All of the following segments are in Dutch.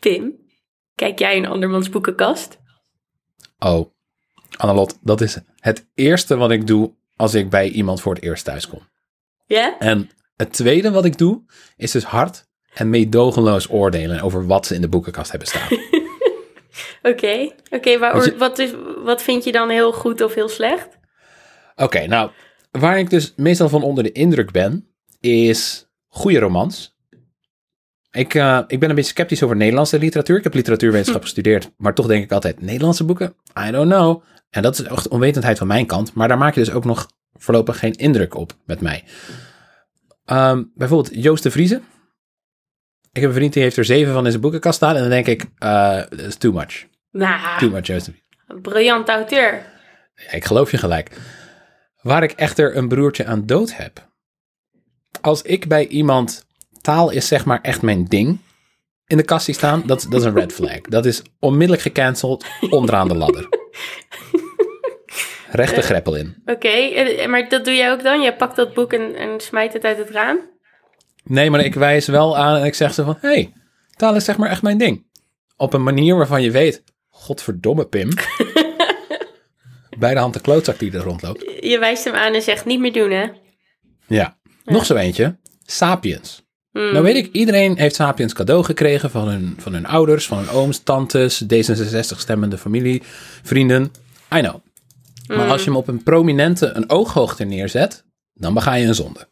Pim, kijk jij in andermans boekenkast? Oh, Annelot, dat is het eerste wat ik doe als ik bij iemand voor het eerst thuis kom. Ja? En het tweede wat ik doe, is dus hard en meedogenloos oordelen over wat ze in de boekenkast hebben staan. Oké. Oké, je- wat, is, wat vind je dan heel goed of heel slecht? Oké, nou, waar ik dus meestal van onder de indruk ben, is goede romans. Ik, eh, ik ben een beetje sceptisch over Nederlandse literatuur. Ik heb literatuurwetenschap gestudeerd, maar toch denk ik altijd Nederlandse boeken? I don't know. En dat is echt onwetendheid van mijn kant, maar daar maak je dus ook nog voorlopig geen indruk op met mij. Ehm, bijvoorbeeld Joost de Vrieze. Ik heb een vriend die heeft er zeven van in zijn boekenkast staan en dan denk ik, is too much. Nou, Too much Joost de Vrieze. een briljant auteur. Ja, ik geloof je gelijk. Waar ik echter een broertje aan dood heb. Als ik bij iemand taal is zeg maar echt mijn ding in de kast staan, dat, dat is een red flag. Dat is onmiddellijk gecanceld onderaan de ladder. Rechte greppel in. Oké, maar dat doe jij ook dan? Je pakt dat boek en, en smijt het uit het raam? Nee, maar ik wijs wel aan en ik zeg ze van, hé, hey, taal is zeg maar echt mijn ding. Op een manier waarvan je weet, godverdomme Pim. Bij de hand de klootzak die er rondloopt. Je wijst hem aan en zegt niet meer doen, hè? Ja. Nog zo eentje. Sapiens. Hmm. Nou weet ik, iedereen heeft Sapiens cadeau gekregen van hun, van hun ouders, van hun ooms, tantes, D66 stemmende familie, vrienden. I know. Maar als je hem op een prominente, een ooghoogte neerzet, dan bega je een zonde.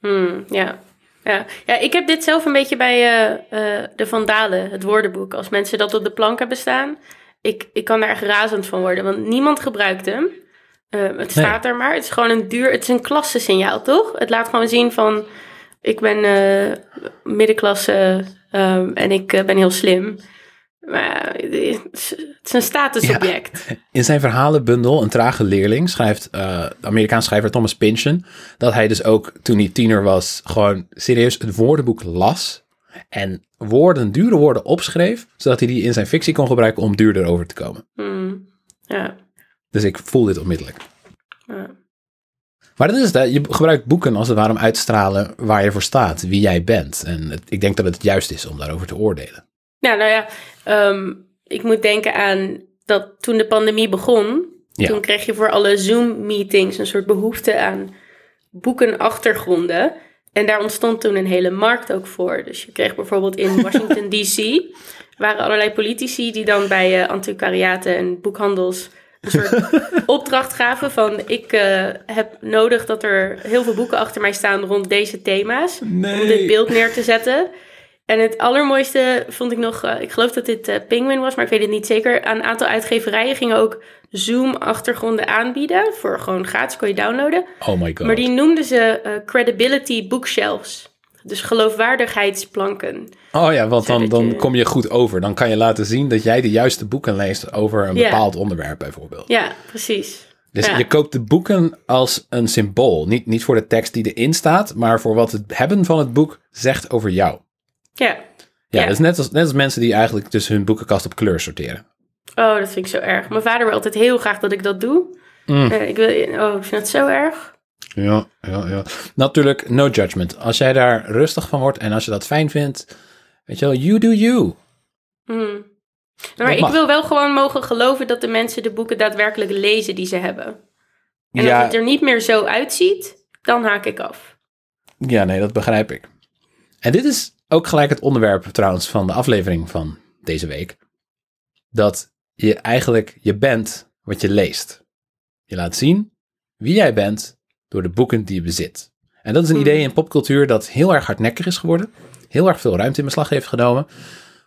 Hmm, ja. Ja. ja, ik heb dit zelf een beetje bij eh, eh, de Vandalen, het woordenboek. Als mensen dat op de plank hebben staan, ik, ik kan daar echt razend van worden, want niemand gebruikt hem. Eh, het staat er maar. Het is gewoon een duur, het is een klassensignaal, toch? Het laat gewoon zien van, ik ben eh, middenklasse ehm, en ik eh, ben heel slim. Maar het is, het is een statusobject. In zijn verhalenbundel, Een trage leerling, schrijft eh, de Amerikaanse schrijver Thomas Pynchon dat hij dus ook toen hij tiener was, gewoon serieus het woordenboek las en woorden, dure woorden opschreef, zodat hij die in zijn fictie kon gebruiken om duurder over te komen. Hmm, ja. Dus ik voel dit onmiddellijk. ja. Maar dat is het, hè. je gebruikt boeken als het ware om uit te stralen waar je voor staat, wie jij bent. En het- ik denk dat het juist is om daarover te oordelen. Ja, nou ja, ehm, ik moet denken aan dat toen de pandemie begon, Ja. toen kreeg je voor alle Zoom-meetings een soort behoefte aan boekenachtergronden. En daar ontstond toen een hele markt ook voor. Dus je kreeg bijvoorbeeld in Washington D.C. waren allerlei politici die dan bij eh, antiquariaten en boekhandels een soort opdracht gaven van ik eh, heb nodig dat er heel veel boeken achter mij staan rond deze thema's om dit beeld neer te zetten. En het allermooiste vond ik nog, eh, ik geloof dat dit eh, Penguin was, maar ik weet het niet zeker. Een aantal uitgeverijen gingen ook Zoom-achtergronden aanbieden. Voor gewoon gratis, kon je downloaden. Oh my god. Maar die noemden ze credibility bookshelves. Dus geloofwaardigheidsplanken. Oh ja, want dan, dan je- kom je goed over. Dan kan je laten zien dat jij de juiste boeken leest over een Ja. bepaald onderwerp bijvoorbeeld. Ja, precies. Dus Ja. je koopt de boeken als een symbool. Niet, niet voor de tekst die erin staat, maar voor wat het hebben van het boek zegt over jou. Ja. Ja, Ja. dat is net als, net als mensen die eigenlijk tussen hun boekenkast op kleur sorteren. Oh, dat vind ik zo erg. Mijn vader wil altijd heel graag dat ik dat doe. Mm. Eh, ik, wil, oh, ik vind het zo erg. Ja, ja, ja. Natuurlijk, no judgment. Als jij daar rustig van wordt en als je dat fijn vindt, weet je wel, you do you. Hmm. Maar ik wil wel gewoon mogen geloven dat de mensen de boeken daadwerkelijk lezen die ze hebben. En Ja. als het er niet meer zo uitziet, dan haak ik af. Ja, nee, dat begrijp ik. En dit is ook gelijk het onderwerp trouwens van de aflevering van deze week. Dat je eigenlijk, je bent wat je leest. Je laat zien wie jij bent door de boeken die je bezit. En dat is een Hmm. idee in popcultuur dat heel erg hardnekkig is geworden. Heel erg veel ruimte in beslag heeft genomen.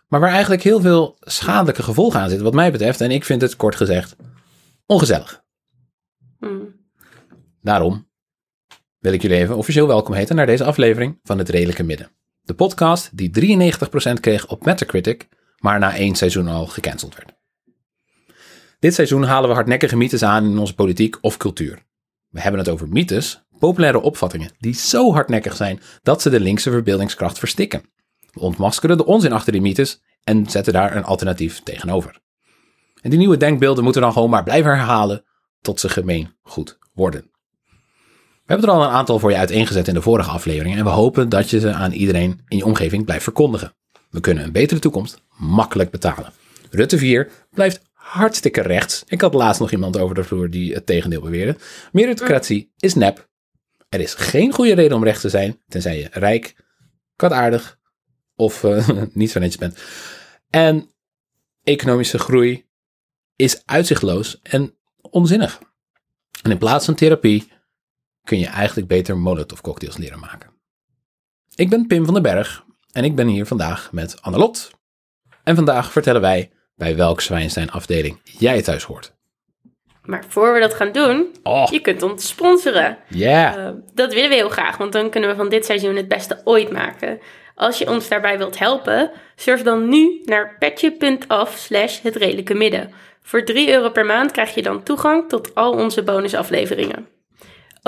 Maar waar eigenlijk heel veel schadelijke gevolgen aan zitten wat mij betreft. En ik vind het kort gezegd ongezellig. Hmm. Daarom wil ik jullie even officieel welkom heten naar deze aflevering van Het Redelijke Midden. De podcast die 93% kreeg op Metacritic, maar na één seizoen al gecanceld werd. Dit seizoen halen we hardnekkige mythes aan in onze politiek of cultuur. We hebben het over mythes, populaire opvattingen, die zo hardnekkig zijn dat ze de linkse verbeeldingskracht verstikken. We ontmaskeren de onzin achter die mythes en zetten daar een alternatief tegenover. En die nieuwe denkbeelden moeten dan gewoon maar blijven herhalen tot ze gemeen goed worden. We hebben er al een aantal voor je uiteengezet in de vorige afleveringen en we hopen dat je ze aan iedereen in je omgeving blijft verkondigen. We kunnen een betere toekomst makkelijk betalen. Rutte 4 blijft hartstikke rechts. Ik had laatst nog iemand over de vloer die het tegendeel beweerde. Meritocratie is nep. Er is geen goede reden om rechts te zijn, tenzij je rijk, kwaadaardig of uh, niet zo netjes bent. En economische groei is uitzichtloos en onzinnig. En in plaats van therapie kun je eigenlijk beter Molotov cocktails leren maken. Ik ben Pim van den Berg en ik ben hier vandaag met Annelot. En vandaag vertellen wij bij welk Zwijnstein afdeling jij thuis hoort. Maar voor we dat gaan doen, Oh. je kunt ons sponsoren. Ja, Eh, dat willen we heel graag, want dan kunnen we van dit seizoen het beste ooit maken. Als je ons daarbij wilt helpen, surf dan nu naar petje.af slash het redelijke midden. Voor 3 euro per maand krijg je dan toegang tot al onze bonusafleveringen.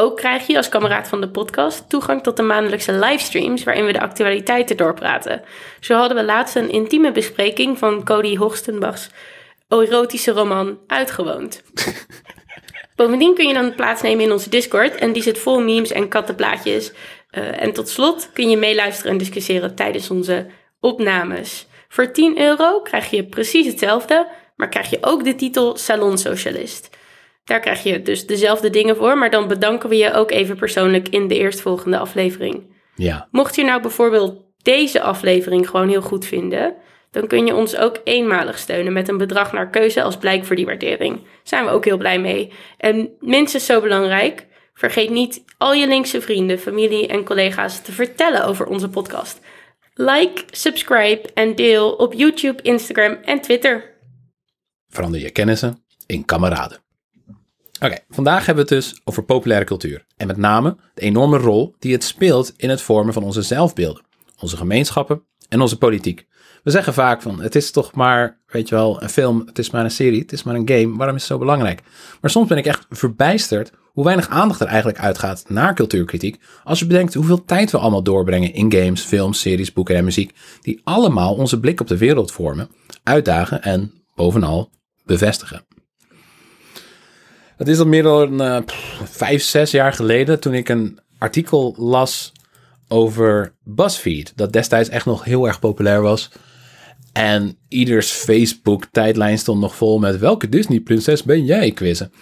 Ook krijg je als kameraad van de podcast toegang tot de maandelijkse livestreams waarin we de actualiteiten doorpraten. Zo hadden we laatst een intieme bespreking van Cody Horstenbachs erotische roman Uitgewoond. Bovendien kun je dan plaatsnemen in onze Discord en die zit vol memes en kattenplaatjes. Eh, en tot slot kun je meeluisteren en discussiëren tijdens onze opnames. Voor 10 euro krijg je precies hetzelfde, maar krijg je ook de titel Salon Socialist. Daar krijg je dus dezelfde dingen voor, maar dan bedanken we je ook even persoonlijk in de eerstvolgende aflevering. ja. Mocht je nou bijvoorbeeld deze aflevering gewoon heel goed vinden, dan kun je ons ook eenmalig steunen met een bedrag naar keuze als blijk voor die waardering. Zijn we ook heel blij mee. En minstens zo belangrijk, vergeet niet al je linkse vrienden, familie en collega's te vertellen over onze podcast. Like, subscribe en deel op YouTube, Instagram en Twitter. Verander je kennissen in kameraden. Oké, vandaag hebben we het dus over populaire cultuur. En met name de enorme rol die het speelt in het vormen van onze zelfbeelden, onze gemeenschappen en onze politiek. We zeggen vaak van, het is toch maar, weet je wel, een film, het is maar een serie, het is maar een game, waarom is het zo belangrijk? Maar soms ben ik echt verbijsterd hoe weinig aandacht er eigenlijk uitgaat naar cultuurkritiek, als je bedenkt hoeveel tijd we allemaal doorbrengen in games, films, series, boeken en muziek, die allemaal onze blik op de wereld vormen, uitdagen en bovenal bevestigen. Het is al meer dan pff, vijf, zes jaar geleden toen ik een artikel las over BuzzFeed. Dat destijds echt nog heel erg populair was. En ieders Facebook-tijdlijn stond nog vol met welke Disney-prinses ben jij quizzen.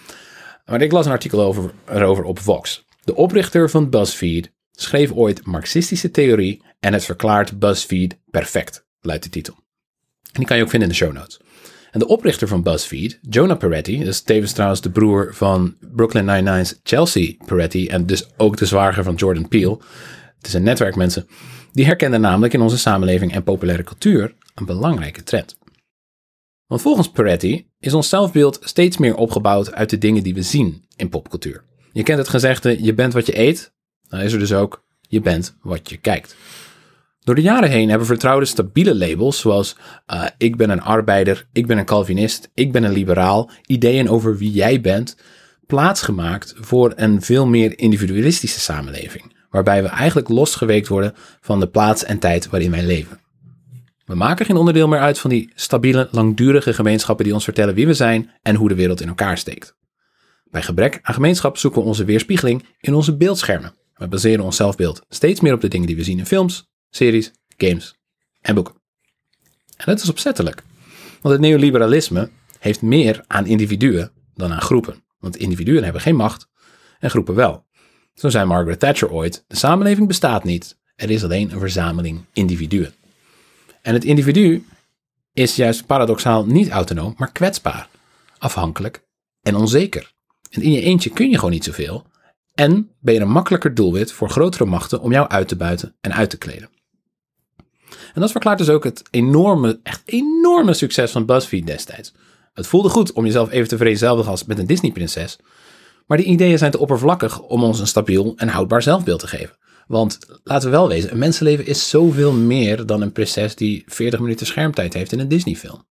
Maar ik las een artikel over, erover op Vox. De oprichter van BuzzFeed schreef ooit Marxistische theorie en het verklaart BuzzFeed perfect, luidt de titel. En die kan je ook vinden in de show notes. En de oprichter van BuzzFeed, Jonah Peretti, dus tevens trouwens de broer van Brooklyn Nine-Nine's Chelsea Peretti en dus ook de zwager van Jordan Peele. Het is een netwerk mensen. Die herkenden namelijk in onze samenleving en populaire cultuur een belangrijke trend. Want volgens Peretti is ons zelfbeeld steeds meer opgebouwd uit de dingen die we zien in popcultuur. Je kent het gezegde, je bent wat je eet. Dan is er dus ook, je bent wat je kijkt. Door de jaren heen hebben vertrouwde stabiele labels zoals uh, ik ben een arbeider, ik ben een Calvinist, ik ben een liberaal, ideeën over wie jij bent, plaatsgemaakt voor een veel meer individualistische samenleving, waarbij we eigenlijk losgeweekt worden van de plaats en tijd waarin wij leven. We maken geen onderdeel meer uit van die stabiele, langdurige gemeenschappen die ons vertellen wie we zijn en hoe de wereld in elkaar steekt. Bij gebrek aan gemeenschap zoeken we onze weerspiegeling in onze beeldschermen. We baseren ons zelfbeeld steeds meer op de dingen die we zien in films, series, games en boeken. En dat is opzettelijk. Want het neoliberalisme heeft meer aan individuen dan aan groepen. Want individuen hebben geen macht en groepen wel. Zo zei Margaret Thatcher ooit: de samenleving bestaat niet, er is alleen een verzameling individuen. En het individu is juist paradoxaal niet autonoom, maar kwetsbaar, afhankelijk en onzeker. En in je eentje kun je gewoon niet zoveel. En ben je een makkelijker doelwit voor grotere machten om jou uit te buiten en uit te kleden. En dat verklaart dus ook het enorme, echt enorme succes van BuzzFeed destijds. Het voelde goed om jezelf even te vereenzelvigen als met een Disney-prinses. Maar die ideeën zijn te oppervlakkig om ons een stabiel en houdbaar zelfbeeld te geven. Want laten we wel wezen, een mensenleven is zoveel meer dan een prinses die 40 minuten schermtijd heeft in een Disney-film.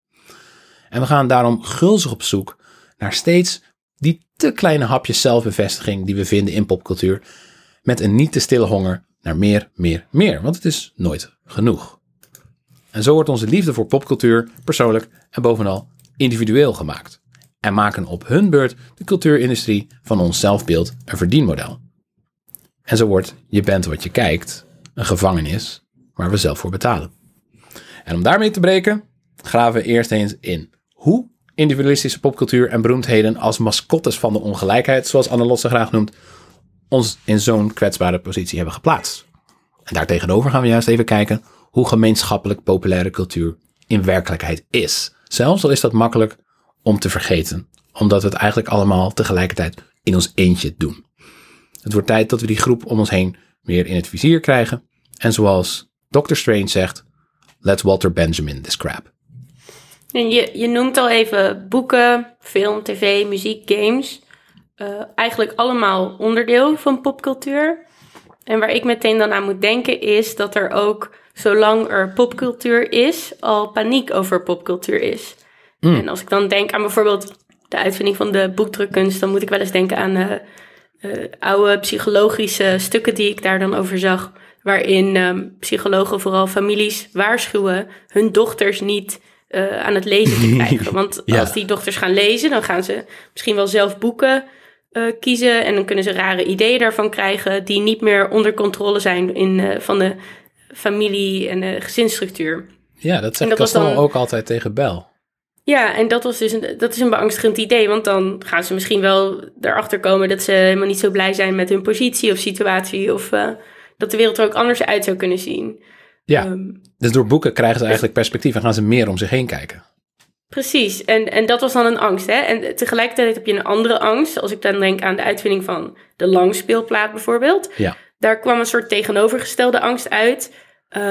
En we gaan daarom gulzig op zoek naar steeds die te kleine hapjes zelfbevestiging die we vinden in popcultuur. Met een niet te stille honger naar meer, meer, meer. Want het is nooit genoeg. En zo wordt onze liefde voor popcultuur persoonlijk en bovenal individueel gemaakt. En maken op hun beurt de cultuurindustrie van ons zelfbeeld een verdienmodel. En zo wordt je bent wat je kijkt een gevangenis waar we zelf voor betalen. En om daarmee te breken, graven we eerst eens in hoe individualistische popcultuur en beroemdheden als mascottes van de ongelijkheid, zoals Anne Lotte graag noemt, ons in zo'n kwetsbare positie hebben geplaatst. En daartegenover gaan we juist even kijken hoe gemeenschappelijk populaire cultuur in werkelijkheid is. Zelfs al is dat makkelijk om te vergeten, omdat we het eigenlijk allemaal tegelijkertijd in ons eentje doen. Het wordt tijd dat we die groep om ons heen meer in het vizier krijgen. En zoals Dr. Strange zegt, let Walter Benjamin this crap. Je, je noemt al even boeken, film, tv, muziek, games. Uh, eigenlijk allemaal onderdeel van popcultuur. En waar ik meteen dan aan moet denken is dat er ook, zolang er popcultuur is, al paniek over popcultuur is. Mm. En als ik dan denk aan bijvoorbeeld de uitvinding van de boekdrukkunst, dan moet ik wel eens denken aan uh, uh, oude psychologische stukken die ik daar dan over zag. Waarin um, psychologen vooral families waarschuwen hun dochters niet uh, aan het lezen te krijgen. Want ja. als die dochters gaan lezen, dan gaan ze misschien wel zelf boeken kiezen. En dan kunnen ze rare ideeën daarvan krijgen die niet meer onder controle zijn in, van de familie en de gezinsstructuur. Ja, dat zegt Castel ook altijd tegen Bel. Ja, en dat, was dus een, dat is een beangstigend idee. Want dan gaan ze misschien wel erachter komen dat ze helemaal niet zo blij zijn met hun positie of situatie. Of uh, dat de wereld er ook anders uit zou kunnen zien. Ja, um, dus door boeken krijgen ze eigenlijk perspectief en gaan ze meer om zich heen kijken. Precies, en, en dat was dan een angst. Hè? En tegelijkertijd heb je een andere angst. Als ik dan denk aan de uitvinding van de langspeelplaat bijvoorbeeld. Ja. Daar kwam een soort tegenovergestelde angst uit. Uh,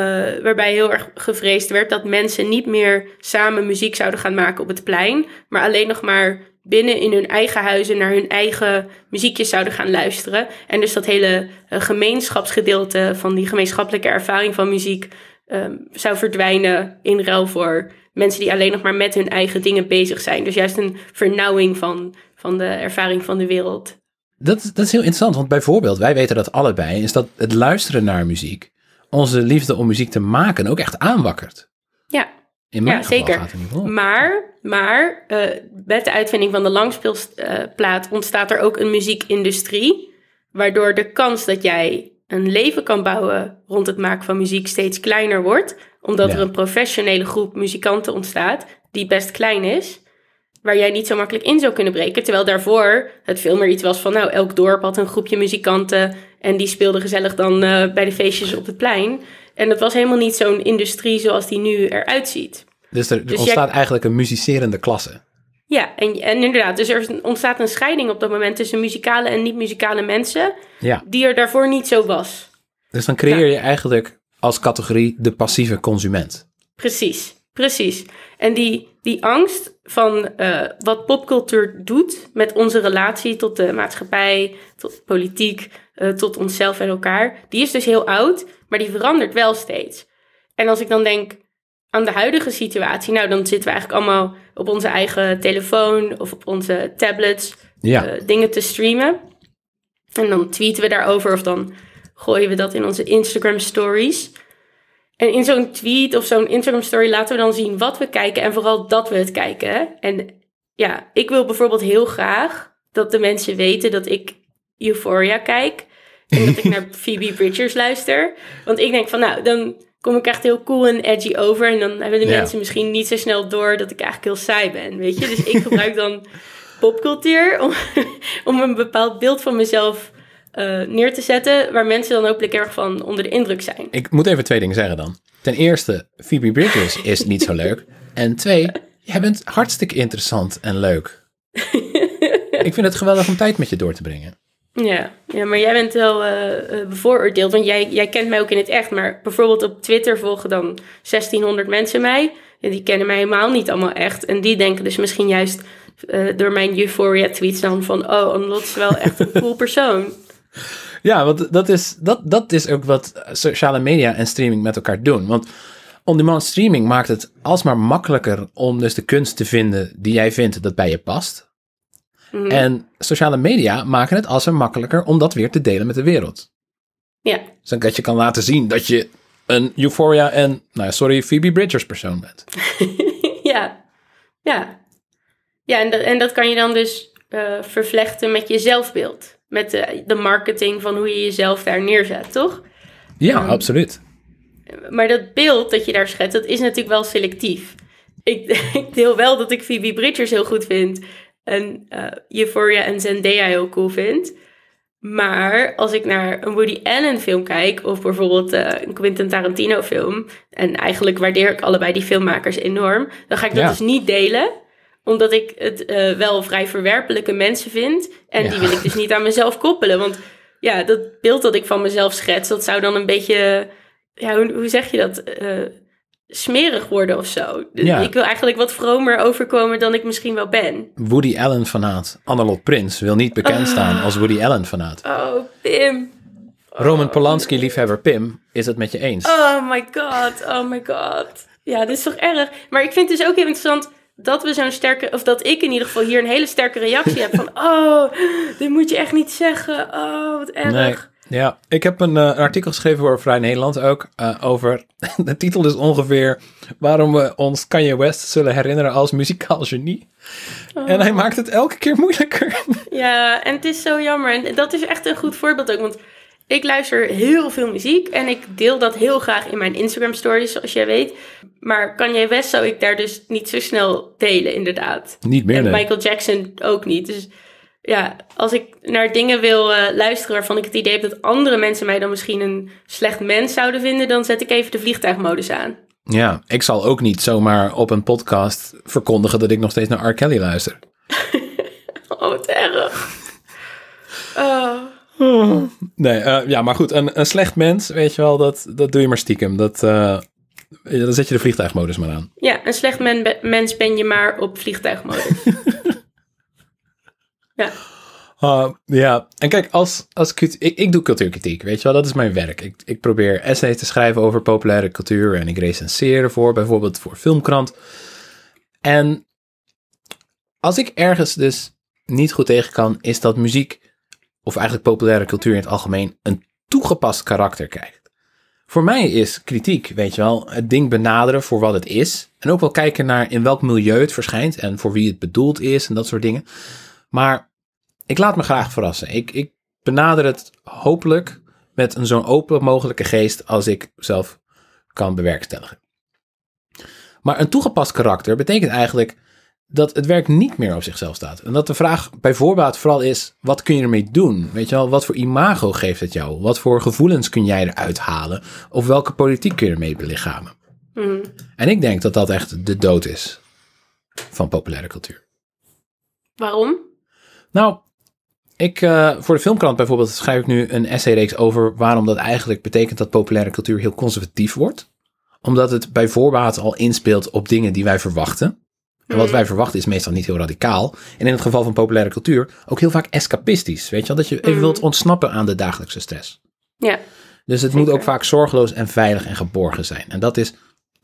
waarbij heel erg gevreesd werd dat mensen niet meer samen muziek zouden gaan maken op het plein. Maar alleen nog maar binnen in hun eigen huizen naar hun eigen muziekjes zouden gaan luisteren. En dus dat hele uh, gemeenschapsgedeelte van die gemeenschappelijke ervaring van muziek um, zou verdwijnen in ruil voor mensen die alleen nog maar met hun eigen dingen bezig zijn. Dus juist een vernauwing van, van de ervaring van de wereld. Dat, dat is heel interessant, want bijvoorbeeld, wij weten dat allebei, is dat het luisteren naar muziek onze liefde om muziek te maken ook echt aanwakkert. Ja, in mijn ja zeker. Maar, maar uh, met de uitvinding van de langspeelplaat ontstaat er ook een muziekindustrie, waardoor de kans dat jij een leven kan bouwen rond het maken van muziek steeds kleiner wordt, omdat ja. er een professionele groep muzikanten ontstaat die best klein is, waar jij niet zo makkelijk in zou kunnen breken. Terwijl daarvoor het veel meer iets was van, nou, elk dorp had een groepje muzikanten en die speelden gezellig dan uh, bij de feestjes op het plein. En dat was helemaal niet zo'n industrie zoals die nu eruit ziet. Dus er, dus ontstaat jij... eigenlijk een muzicerende klasse. Ja, en, en inderdaad, dus er ontstaat een scheiding op dat moment tussen muzikale en niet-muzikale mensen, ja. die er daarvoor niet zo was. Dus dan creëer je eigenlijk als categorie de passieve consument. Precies, precies. En die, die angst van uh, wat popcultuur doet met onze relatie tot de maatschappij, tot politiek, uh, tot onszelf en elkaar, die is dus heel oud, maar die verandert wel steeds. En als ik dan denk aan de huidige situatie, nou dan zitten we eigenlijk allemaal op onze eigen telefoon of op onze tablets ja. uh, dingen te streamen. En dan tweeten we daarover of dan gooien we dat in onze Instagram stories. En in zo'n tweet of zo'n Instagram story laten we dan zien wat we kijken en vooral dat we het kijken. En ja, ik wil bijvoorbeeld heel graag dat de mensen weten dat ik Euphoria kijk. En dat ik naar Phoebe Bridgers luister. Want ik denk van nou, dan kom ik echt heel cool en edgy over. En dan hebben de ja. mensen misschien niet zo snel door dat ik eigenlijk heel saai ben, weet je. Dus ik gebruik dan popcultuur om, om een bepaald beeld van mezelf uh, neer te zetten, waar mensen dan hopelijk erg van onder de indruk zijn. Ik moet even twee dingen zeggen dan. Ten eerste, Phoebe Bridgers is niet zo leuk. En twee, jij bent hartstikke interessant en leuk. ik vind het geweldig om tijd met je door te brengen. Ja, ja maar jij bent wel uh, bevooroordeeld, want jij, jij kent mij ook in het echt. Maar bijvoorbeeld op Twitter volgen dan 1600 mensen mij. En die kennen mij helemaal niet allemaal echt. En die denken dus misschien juist uh, door mijn Euphoria tweets dan van... Oh, Anlot is wel echt een cool persoon. Ja, want dat is, dat, dat is ook wat sociale media en streaming met elkaar doen. Want on-demand streaming maakt het alsmaar makkelijker om dus de kunst te vinden die jij vindt dat bij je past. Mm-hmm. En sociale media maken het alsmaar makkelijker om dat weer te delen met de wereld. Ja. Dus dat je kan laten zien dat je een Euphoria en, nou sorry, Phoebe Bridgers persoon bent. ja, ja. Ja, en dat, en dat kan je dan dus uh, vervlechten met je zelfbeeld met de, de marketing van hoe je jezelf daar neerzet, toch? Ja, um, absoluut. Maar dat beeld dat je daar schetst, dat is natuurlijk wel selectief. Ik, ik deel wel dat ik Phoebe Bridgers heel goed vind. En uh, Euphoria en Zendaya heel cool vind. Maar als ik naar een Woody Allen film kijk, of bijvoorbeeld uh, een Quentin Tarantino film, en eigenlijk waardeer ik allebei die filmmakers enorm, dan ga ik dat Ja. dus niet delen omdat ik het eh, wel vrij verwerpelijke mensen vind. En Ja. die wil ik dus niet aan mezelf koppelen. Want ja, dat beeld dat ik van mezelf schets, dat zou dan een beetje, ja, hoe, hoe zeg je dat? Eh, smerig worden of zo. Ja. Ik wil eigenlijk wat vromer overkomen dan ik misschien wel ben. Woody Allen fanaat. Annelot Prins wil niet bekend staan als Woody Allen fanaat. Oh, Pim. Roman Polanski liefhebber Pim is het met je eens. Oh my god, oh my god. Ja, dit is toch erg. Maar ik vind het dus ook heel interessant dat we zo'n sterke, of dat ik in ieder geval hier een hele sterke reactie heb van, oh, dit moet je echt niet zeggen. Oh, wat erg. Nee. Ja, ik heb een, eh, een artikel geschreven voor Vrij Nederland ook eh, over. De titel is ongeveer waarom we ons Kanye West zullen herinneren als muzikaal genie. En hij maakt het elke keer moeilijker. Ja, en het is zo jammer. En dat is echt een goed voorbeeld ook, want ik luister heel veel muziek en ik deel dat heel graag in mijn Instagram stories, zoals jij weet. Maar Kanye West zou ik daar dus niet zo snel delen, inderdaad. Niet meer, En nee. Michael Jackson ook niet. Dus ja, als ik naar dingen wil eh, luisteren waarvan ik het idee heb dat andere mensen mij dan misschien een slecht mens zouden vinden, dan zet ik even de vliegtuigmodus aan. Ja, ik zal ook niet zomaar op een podcast verkondigen dat ik nog steeds naar R. Kelly luister. Oh, wat erg. Oh. Nee, eh, ja, maar goed, een, een slecht mens, weet je wel, dat, dat doe je maar stiekem. Dat, eh, dan zet je de vliegtuigmodus maar aan. Ja, een slecht men- mens ben je maar op vliegtuigmodus. ja. Ah, ja, en kijk, als, als cult- ik, ik doe cultuurkritiek, weet je wel, dat is mijn werk. Ik, ik probeer essays te schrijven over populaire cultuur en ik recenseer ervoor, bijvoorbeeld voor Filmkrant. En als ik ergens dus niet goed tegen kan, is dat muziek, of eigenlijk populaire cultuur in het algemeen, een toegepast karakter krijgt. Voor mij is kritiek, weet je wel, het ding benaderen voor wat het is. En ook wel kijken naar in welk milieu het verschijnt en voor wie het bedoeld is en dat soort dingen. Maar ik laat me graag verrassen. Ik, ik benader het hopelijk met een zo'n open mogelijke geest als ik zelf kan bewerkstelligen. Maar een toegepast karakter betekent eigenlijk dat het werk niet meer op zichzelf staat. En dat de vraag bij voorbaat vooral is, wat kun je ermee doen? Weet je wel, wat voor imago geeft het jou? Wat voor gevoelens kun jij eruit halen? Of welke politiek kun je ermee belichamen? Hm. En ik denk dat dat echt de dood is van populaire cultuur. Waarom? Nou, ik, eh, voor de filmkrant bijvoorbeeld schrijf ik nu een essayreeks over waarom dat eigenlijk betekent dat populaire cultuur heel conservatief wordt. Omdat het bij voorbaat al inspeelt op dingen die wij verwachten. En wat wij verwachten is meestal niet heel radicaal. En in het geval van populaire cultuur ook heel vaak escapistisch. Weet je wel, dat je even wilt ontsnappen aan de dagelijkse stress. Ja. Dus het moet ook vaak zorgeloos en veilig en geborgen zijn. En dat is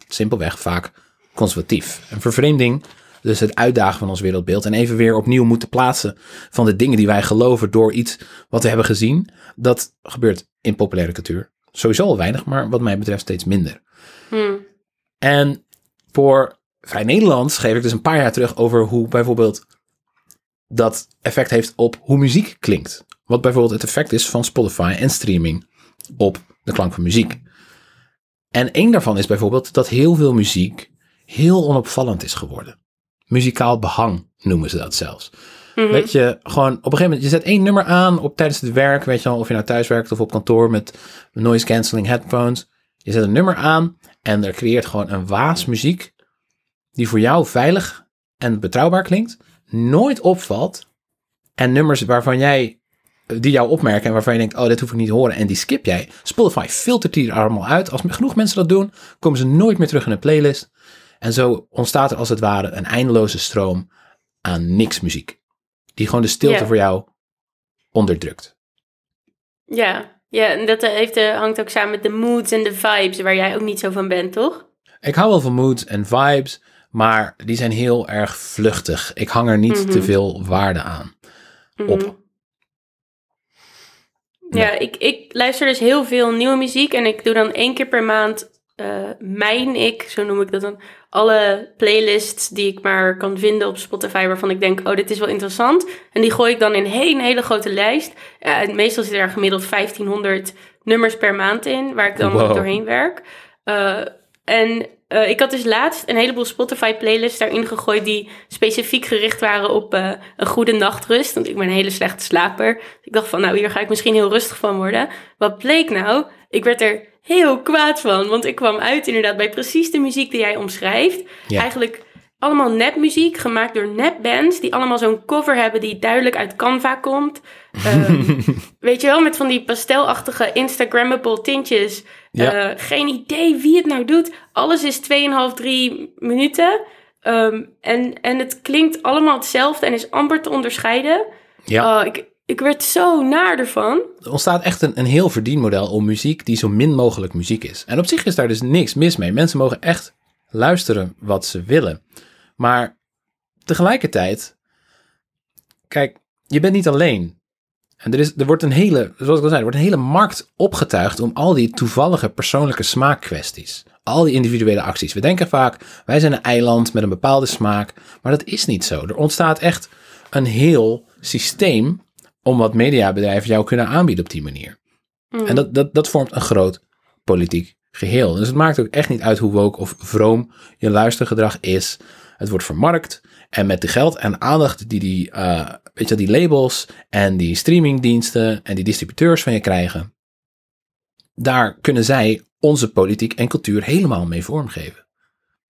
simpelweg vaak conservatief. Een vervreemding, dus het uitdagen van ons wereldbeeld en even weer opnieuw moeten plaatsen van de dingen die wij geloven door iets wat we hebben gezien. Dat gebeurt in populaire cultuur. Sowieso al weinig, maar wat mij betreft steeds minder. Hm. En voor Vrij Nederland schreef ik dus een paar jaar terug over hoe bijvoorbeeld dat effect heeft op hoe muziek klinkt. Wat bijvoorbeeld het effect is van Spotify en streaming op de klank van muziek. En één daarvan is bijvoorbeeld dat heel veel muziek heel onopvallend is geworden. Muzikaal behang noemen ze dat zelfs. Weet je, gewoon op een gegeven moment, je zet één nummer aan op tijdens het werk, weet je wel, of je nou thuis werkt of op kantoor met noise cancelling headphones. Je zet een nummer aan en er creëert gewoon een waas muziek die voor jou veilig en betrouwbaar klinkt, nooit opvalt en nummers waarvan jij, die jou opmerken en waarvan je denkt, oh, dit hoef ik niet te horen en die skip jij. Spotify filtert die er allemaal uit. Als genoeg mensen dat doen, komen ze nooit meer terug in een playlist. En zo ontstaat er als het ware een eindeloze stroom aan niks muziek. Die gewoon de stilte voor jou onderdrukt. Ja. Ja, en dat eh, heeft, eh, hangt ook samen met de moods en de vibes, waar jij ook niet zo van bent, toch? Ik hou wel van moods en vibes, maar die zijn heel erg vluchtig. Ik hang er niet te veel waarde aan. Op. Ja, ik, ik luister dus heel veel nieuwe muziek en ik doe dan één keer per maand eh mijn ik, zo noem ik dat dan, alle playlists die ik maar kan vinden op Spotify waarvan ik denk, oh, dit is wel interessant. En die gooi ik dan in een hele, hele grote lijst. En meestal zit er gemiddeld 1500 nummers per maand in, waar ik dan Wow. doorheen werk. Uh, en uh, ik had dus laatst een heleboel Spotify-playlists daarin gegooid die specifiek gericht waren op uh, een goede nachtrust. Want ik ben een hele slechte slaper. Ik dacht van, nou, hier ga ik misschien heel rustig van worden. Wat bleek nou? Ik werd er heel kwaad van, want ik kwam uit inderdaad bij precies de muziek die jij omschrijft. Ja. Eigenlijk allemaal nepmuziek, gemaakt door nepbands, die allemaal zo'n cover hebben die duidelijk uit Canva komt. Um, weet je wel, met van die pastelachtige Instagrammable tintjes. Ja. Uh, geen idee wie het nou doet. Alles is 2,5, 3 minuten. Um, en, en het klinkt allemaal hetzelfde en is amper te onderscheiden. Ja. Uh, ik, ik werd zo naar ervan. Er ontstaat echt een, een heel verdienmodel om muziek die zo min mogelijk muziek is. En op zich is daar dus niks mis mee. Mensen mogen echt luisteren wat ze willen. Maar tegelijkertijd, kijk, je bent niet alleen. En er, is, er wordt een hele, zoals ik al zei, er wordt een hele markt opgetuigd om al die toevallige persoonlijke smaakkwesties. Al die individuele acties. We denken vaak, wij zijn een eiland met een bepaalde smaak. Maar dat is niet zo. Er ontstaat echt een heel systeem om wat mediabedrijven jou kunnen aanbieden op die manier. Mm. En dat, dat, dat vormt een groot politiek geheel. Dus het maakt ook echt niet uit hoe woke of vroom je luistergedrag is. Het wordt vermarkt. En met de geld en aandacht die die, uh, weet je, die labels en die streamingdiensten en die distributeurs van je krijgen, daar kunnen zij onze politiek en cultuur helemaal mee vormgeven.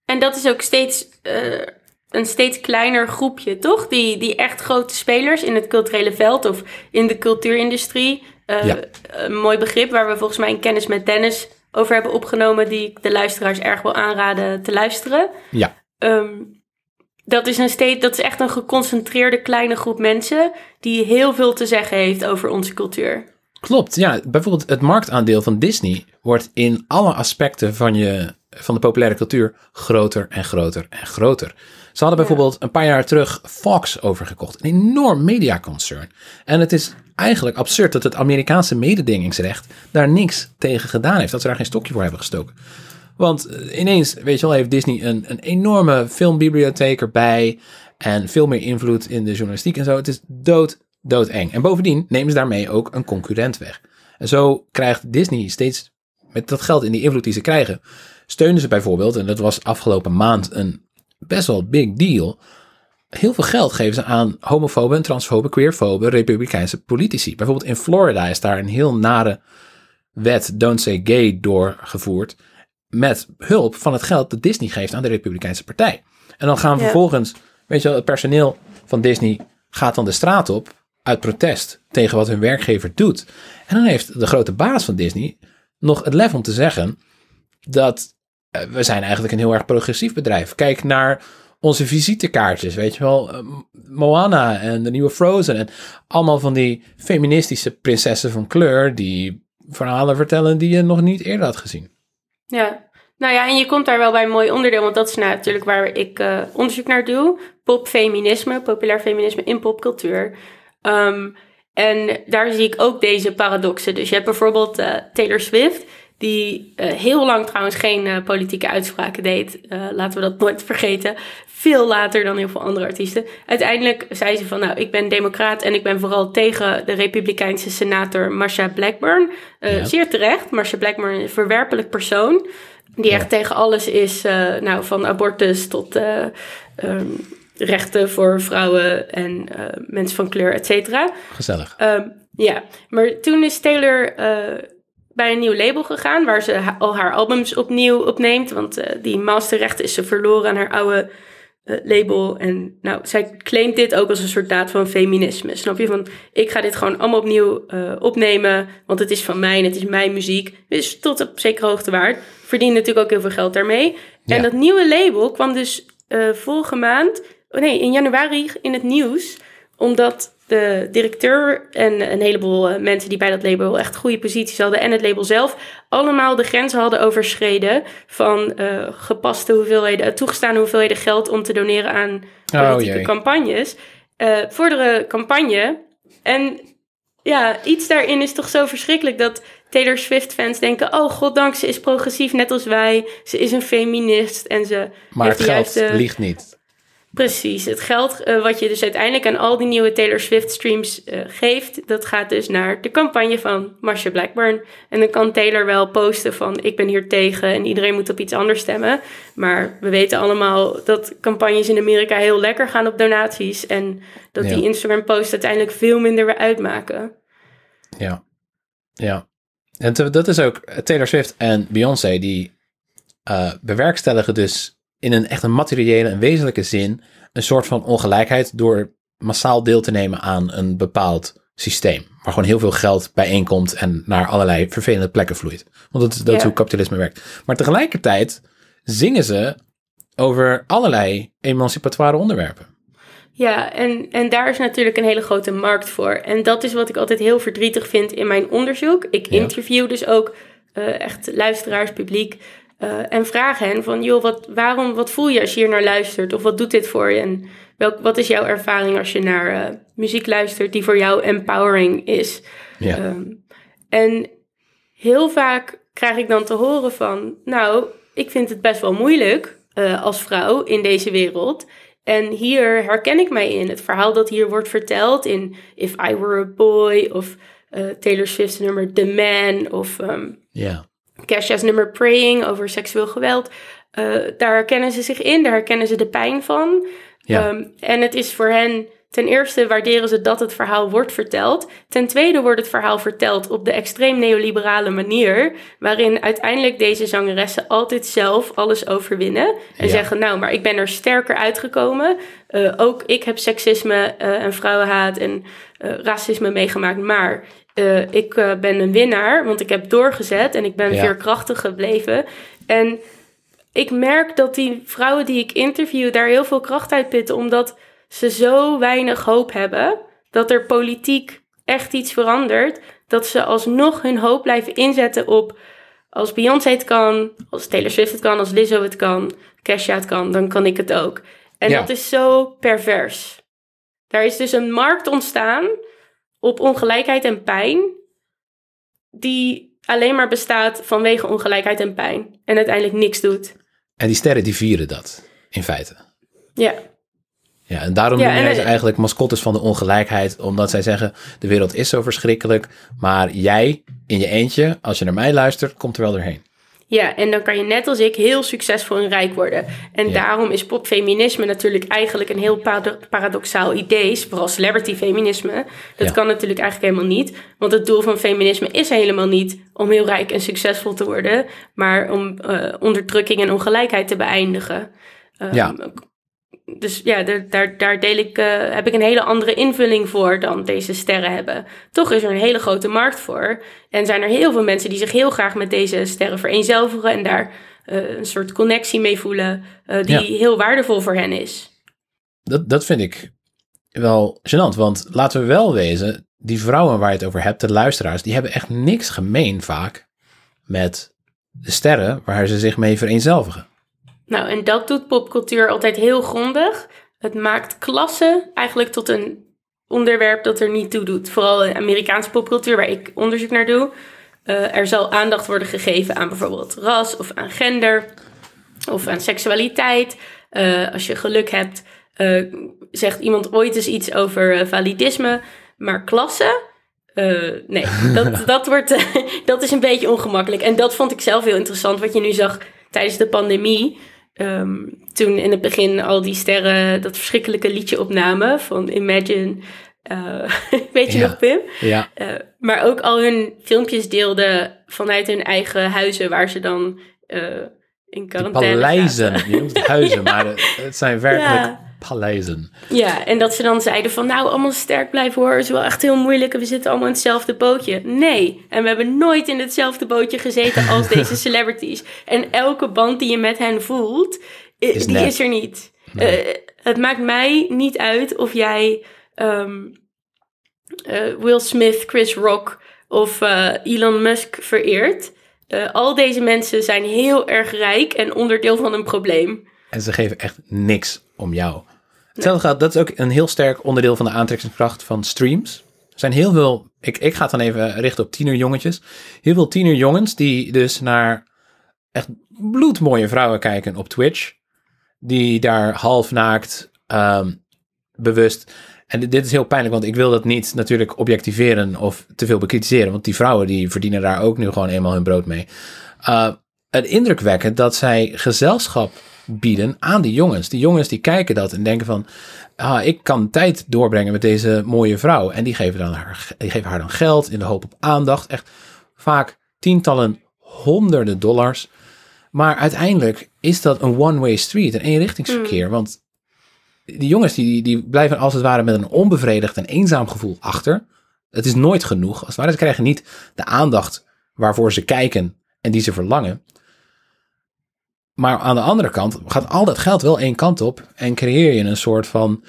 En dat is ook steeds uh, een steeds kleiner groepje, toch? Die, die echt grote spelers in het culturele veld of in de cultuurindustrie. Uh, ja. Een mooi begrip waar we volgens mij een kennis met Dennis over hebben opgenomen, die ik de luisteraars erg wil aanraden te luisteren. Ja. Um, dat is, een steeds, dat is echt een geconcentreerde kleine groep mensen die heel veel te zeggen heeft over onze cultuur. Klopt, ja. Bijvoorbeeld het marktaandeel van Disney wordt in alle aspecten van, je, van de populaire cultuur groter en groter en groter. Ze hadden bijvoorbeeld een paar jaar terug Fox overgekocht. Een enorm mediaconcern. En het is eigenlijk absurd dat het Amerikaanse mededingingsrecht daar niks tegen gedaan heeft. Dat ze daar geen stokje voor hebben gestoken. Want eh, ineens, weet je wel, heeft Disney een, een enorme filmbibliotheek erbij. En veel meer invloed in de journalistiek en zo. Het is dood, doodeng. En bovendien nemen ze daarmee ook een concurrent weg. En zo krijgt Disney steeds, met dat geld in die invloed die ze krijgen, steunen ze bijvoorbeeld, en dat was afgelopen maand een best wel big deal. Heel veel geld geven ze aan homofobe transfobe, queerfobe, republikeinse politici. Bijvoorbeeld in Florida is daar een heel nare wet, Don't Say Gay, doorgevoerd met hulp van het geld dat Disney geeft aan de Republikeinse Partij. En dan gaan vervolgens, weet je wel, het personeel van Disney gaat dan de straat op uit protest tegen wat hun werkgever doet. En dan heeft de grote baas van Disney nog het lef om te zeggen dat uh, we zijn eigenlijk een heel erg progressief bedrijf. Kijk naar onze visitekaartjes, weet je wel, uh, Moana en de nieuwe Frozen en allemaal van die feministische prinsessen van kleur die verhalen vertellen die je nog niet eerder had gezien. Ja, nou ja, en je komt daar wel bij een mooi onderdeel, want dat is natuurlijk waar ik uh, onderzoek naar doe. Popfeminisme, populair feminisme in popcultuur. Um, en daar zie ik ook deze paradoxen. Dus je hebt bijvoorbeeld uh, Taylor Swift, die uh, heel lang trouwens geen politieke uitspraken deed. laten we dat nooit vergeten. Veel later dan heel veel andere artiesten. Uiteindelijk zei ze van, nou, ik ben democraat en ik ben vooral tegen de republikeinse senator Marsha Blackburn. Ja. Zeer terecht, Marsha Blackburn een verwerpelijk persoon. Die echt tegen alles is, nou, van abortus tot um, rechten voor vrouwen en mensen van kleur, et cetera. Gezellig. Um, ja, maar toen is Taylor bij een nieuw label gegaan, waar ze ha al haar albums opnieuw opneemt. Want die masterrechten is ze verloren aan haar oude label. En nou, zij claimt dit ook als een soort daad van feminisme. Snap je? Van, ik ga dit gewoon allemaal opnieuw opnemen, want het is van mij en het is mijn muziek. Dus tot op zekere hoogte waard verdiende natuurlijk ook heel veel geld daarmee. En dat nieuwe label kwam dus uh, vorige maand, oh nee, in januari in het nieuws, omdat de directeur en een heleboel uh, mensen die bij dat label echt goede posities hadden en het label zelf allemaal de grenzen hadden overschreden van uh, gepaste hoeveelheden, toegestane hoeveelheden geld om te doneren aan oh, politieke oh, campagnes. voor de campagne. En ja, iets daarin is toch zo verschrikkelijk dat Taylor Swift-fans denken: oh, goddank, ze is progressief net als wij. Ze is een feminist en ze. Maar het geld ligt niet. Precies. Het geld uh, wat je dus uiteindelijk aan al die nieuwe Taylor Swift streams uh, geeft, dat gaat dus naar de campagne van Marsha Blackburn. En dan kan Taylor wel posten van ik ben hier tegen en iedereen moet op iets anders stemmen. Maar we weten allemaal dat campagnes in Amerika heel lekker gaan op donaties. En dat ja. die Instagram posts uiteindelijk veel minder weer uitmaken. Ja, ja. En dat is ook Taylor Swift en Beyoncé die uh, bewerkstelligen dus in een echt een materiële en wezenlijke zin een soort van ongelijkheid door massaal deel te nemen aan een bepaald systeem. Waar gewoon heel veel geld bijeenkomt en naar allerlei vervelende plekken vloeit. Want dat, dat is hoe kapitalisme werkt. Maar tegelijkertijd zingen ze over allerlei emancipatoire onderwerpen. Ja, en, en daar is natuurlijk een hele grote markt voor. En dat is wat ik altijd heel verdrietig vind in mijn onderzoek. Ik interview dus ook uh, echt luisteraars, publiek. Uh, en vraag hen van, joh, wat, waarom, wat voel je als je hier naar luistert? Of wat doet dit voor je? En welk, wat is jouw ervaring als je naar uh, muziek luistert die voor jou empowering is? Ja. Um, en heel vaak krijg ik dan te horen van, nou, ik vind het best wel moeilijk uh, als vrouw in deze wereld. En hier herken ik mij in. Het verhaal dat hier wordt verteld in If I Were a Boy of Taylor Swift's nummer The Man of... Um, ja Kesha's nummer Praying over seksueel geweld. Uh, daar herkennen ze zich in, daar herkennen ze de pijn van. Ja. Um, en het is voor hen, ten eerste waarderen ze dat het verhaal wordt verteld. Ten tweede wordt het verhaal verteld op de extreem neoliberale manier. Waarin uiteindelijk deze zangeressen altijd zelf alles overwinnen. En zeggen, nou, maar ik ben er sterker uitgekomen. Uh, ook ik heb seksisme uh, en vrouwenhaat en racisme meegemaakt. Maar uh, ik uh, ben een winnaar, want ik heb doorgezet en ik ben ja. veerkrachtig gebleven. En ik merk dat die vrouwen die ik interview daar heel veel kracht uit putten, omdat ze zo weinig hoop hebben dat er politiek echt iets verandert, dat ze alsnog hun hoop blijven inzetten op als Beyoncé het kan, als Taylor Swift het kan, als Lizzo het kan, Kesha het kan, dan kan ik het ook. En ja. dat is zo pervers. Daar is dus een markt ontstaan op ongelijkheid en pijn, die alleen maar bestaat vanwege ongelijkheid en pijn en uiteindelijk niks doet. En die sterren die vieren dat, in feite. Ja. Ja, en daarom ja, noemen zij eigenlijk mascottes van de ongelijkheid, omdat zij zeggen, de wereld is zo verschrikkelijk, maar jij in je eentje, als je naar mij luistert, komt er wel doorheen. Ja, en dan kan je net als ik heel succesvol en rijk worden. En ja. daarom is popfeminisme natuurlijk eigenlijk een heel paradoxaal idee, vooral celebrity feminisme. Dat ja. kan natuurlijk eigenlijk helemaal niet, want het doel van feminisme is helemaal niet om heel rijk en succesvol te worden, maar om uh, onderdrukking en ongelijkheid te beëindigen. Um, ja dus ja, daar, daar deel ik, uh, heb ik een hele andere invulling voor dan deze sterren hebben. Toch is er een hele grote markt voor. En zijn er heel veel mensen die zich heel graag met deze sterren vereenzelvigen en daar uh, een soort connectie mee voelen, uh, die ja. heel waardevol voor hen is. Dat, dat vind ik wel gênant, want laten we wel wezen, die vrouwen waar je het over hebt, de luisteraars, die hebben echt niks gemeen vaak met de sterren waar ze zich mee vereenzelvigen. Nou, en dat doet popcultuur altijd heel grondig. Het maakt klasse eigenlijk tot een onderwerp dat er niet toe doet. Vooral in Amerikaanse popcultuur, waar ik onderzoek naar doe. Uh, er zal aandacht worden gegeven aan bijvoorbeeld ras of aan gender of aan seksualiteit. Uh, als je geluk hebt, uh, zegt iemand ooit eens iets over validisme. Maar klasse, nee, dat, dat, wordt, dat is een beetje ongemakkelijk. En dat vond ik zelf heel interessant, wat je nu zag tijdens de pandemie. Um, toen in het begin al die sterren dat verschrikkelijke liedje opnamen van Imagine. Uh, weet je ja. nog, Pim? Ja. Uh, maar ook al hun filmpjes deelden vanuit hun eigen huizen, waar ze dan uh, in quarantaine Paleizen, je noemt het huizen, ja. maar het zijn werkelijk paleizen. Ja, en dat ze dan zeiden van nou, allemaal sterk blijven hoor, is wel echt heel moeilijk en we zitten allemaal in hetzelfde bootje. Nee, en we hebben nooit in hetzelfde bootje gezeten als deze celebrities. En elke band die je met hen voelt, is die net. is er niet. Nee. Uh, het maakt mij niet uit of jij um, uh, Will Smith, Chris Rock of uh, Elon Musk vereert. al deze mensen zijn heel erg rijk en onderdeel van een probleem. En ze geven echt niks om jou. Hetzelfde gaat, dat is ook een heel sterk onderdeel van de aantrekkingskracht van streams. Er zijn heel veel, ik, ik ga het dan even richten op tienerjongetjes. Heel veel tienerjongens die dus naar echt bloedmooie vrouwen kijken op Twitch. Die daar half naakt ehm, bewust. En dit- is heel pijnlijk, want ik wil dat niet natuurlijk objectiveren of te veel bekritiseren. Want die vrouwen die verdienen daar ook nu gewoon eenmaal hun brood mee. Uh, het indrukwekkend dat zij gezelschap bieden aan die jongens. Die jongens die kijken dat en denken van... Ah, ik kan tijd doorbrengen met deze mooie vrouw. En die geven, dan haar, die geven haar dan geld in de hoop op aandacht. Echt vaak tientallen, honderden dollars. Maar uiteindelijk is dat een one-way street, een eenrichtingsverkeer. Want die jongens die, die blijven als het ware met een onbevredigd en eenzaam gevoel achter. Het is nooit genoeg. Als het ware, ze krijgen niet de aandacht waarvoor ze kijken en die ze verlangen. Maar aan de andere kant gaat al dat geld wel één kant op en creëer je een soort van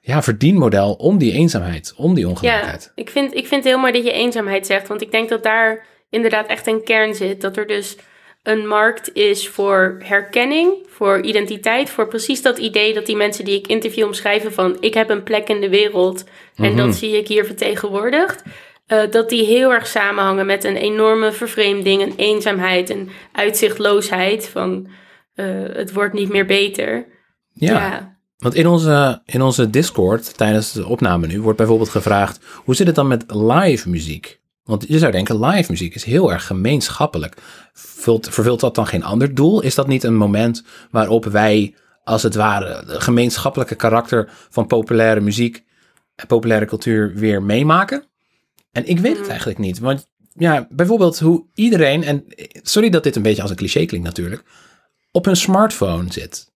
ja, verdienmodel om die eenzaamheid, om die Ja, ongelijkheid. ik vind, ik vind het heel mooi dat je eenzaamheid zegt. Want ik denk dat daar inderdaad echt een kern zit. Dat er dus een markt is voor herkenning, voor identiteit. Voor precies dat idee dat die mensen die ik interview omschrijven van... ik heb een plek in de wereld en Mhm. dat zie ik hier vertegenwoordigd. eh, dat die heel erg samenhangen met een enorme vervreemding, een eenzaamheid, een uitzichtloosheid van eh, het wordt niet meer beter. Ja, want in onze, in onze Discord tijdens de opname nu wordt bijvoorbeeld gevraagd: hoe zit het dan met live muziek? Want je zou denken, live muziek is heel erg gemeenschappelijk. Vult, vervult dat dan geen ander doel? Is dat niet een moment waarop wij, als het ware, de gemeenschappelijke karakter van populaire muziek en populaire cultuur weer meemaken? En ik weet het eigenlijk niet. Want ja, bijvoorbeeld hoe iedereen, en sorry dat dit een beetje als een cliché klinkt natuurlijk, op hun smartphone zit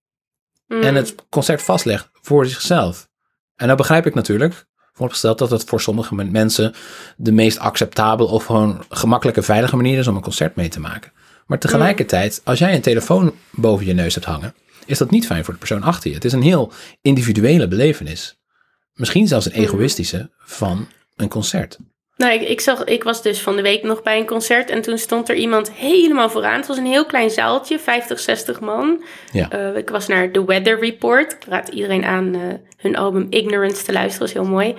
Mm. en het concert vastlegt voor zichzelf. En dan begrijp ik natuurlijk, vooropgesteld dat het voor sommige men- mensen de meest acceptabele of gewoon gemakkelijke, veilige manier is om een concert mee te maken. Maar tegelijkertijd, als jij een telefoon boven je neus hebt hangen, is dat niet fijn voor de persoon achter je. Het is een heel individuele belevenis. Misschien zelfs een egoïstische van een concert. Nou, ik, ik, zag, ik was dus van de week nog bij een concert en toen stond er iemand helemaal vooraan. Het was een heel klein zaaltje, 50, 60 man. Ja. Eh, ik was naar The Weather Report. Ik raad iedereen aan eh, hun album Ignorance te luisteren, dat is heel mooi.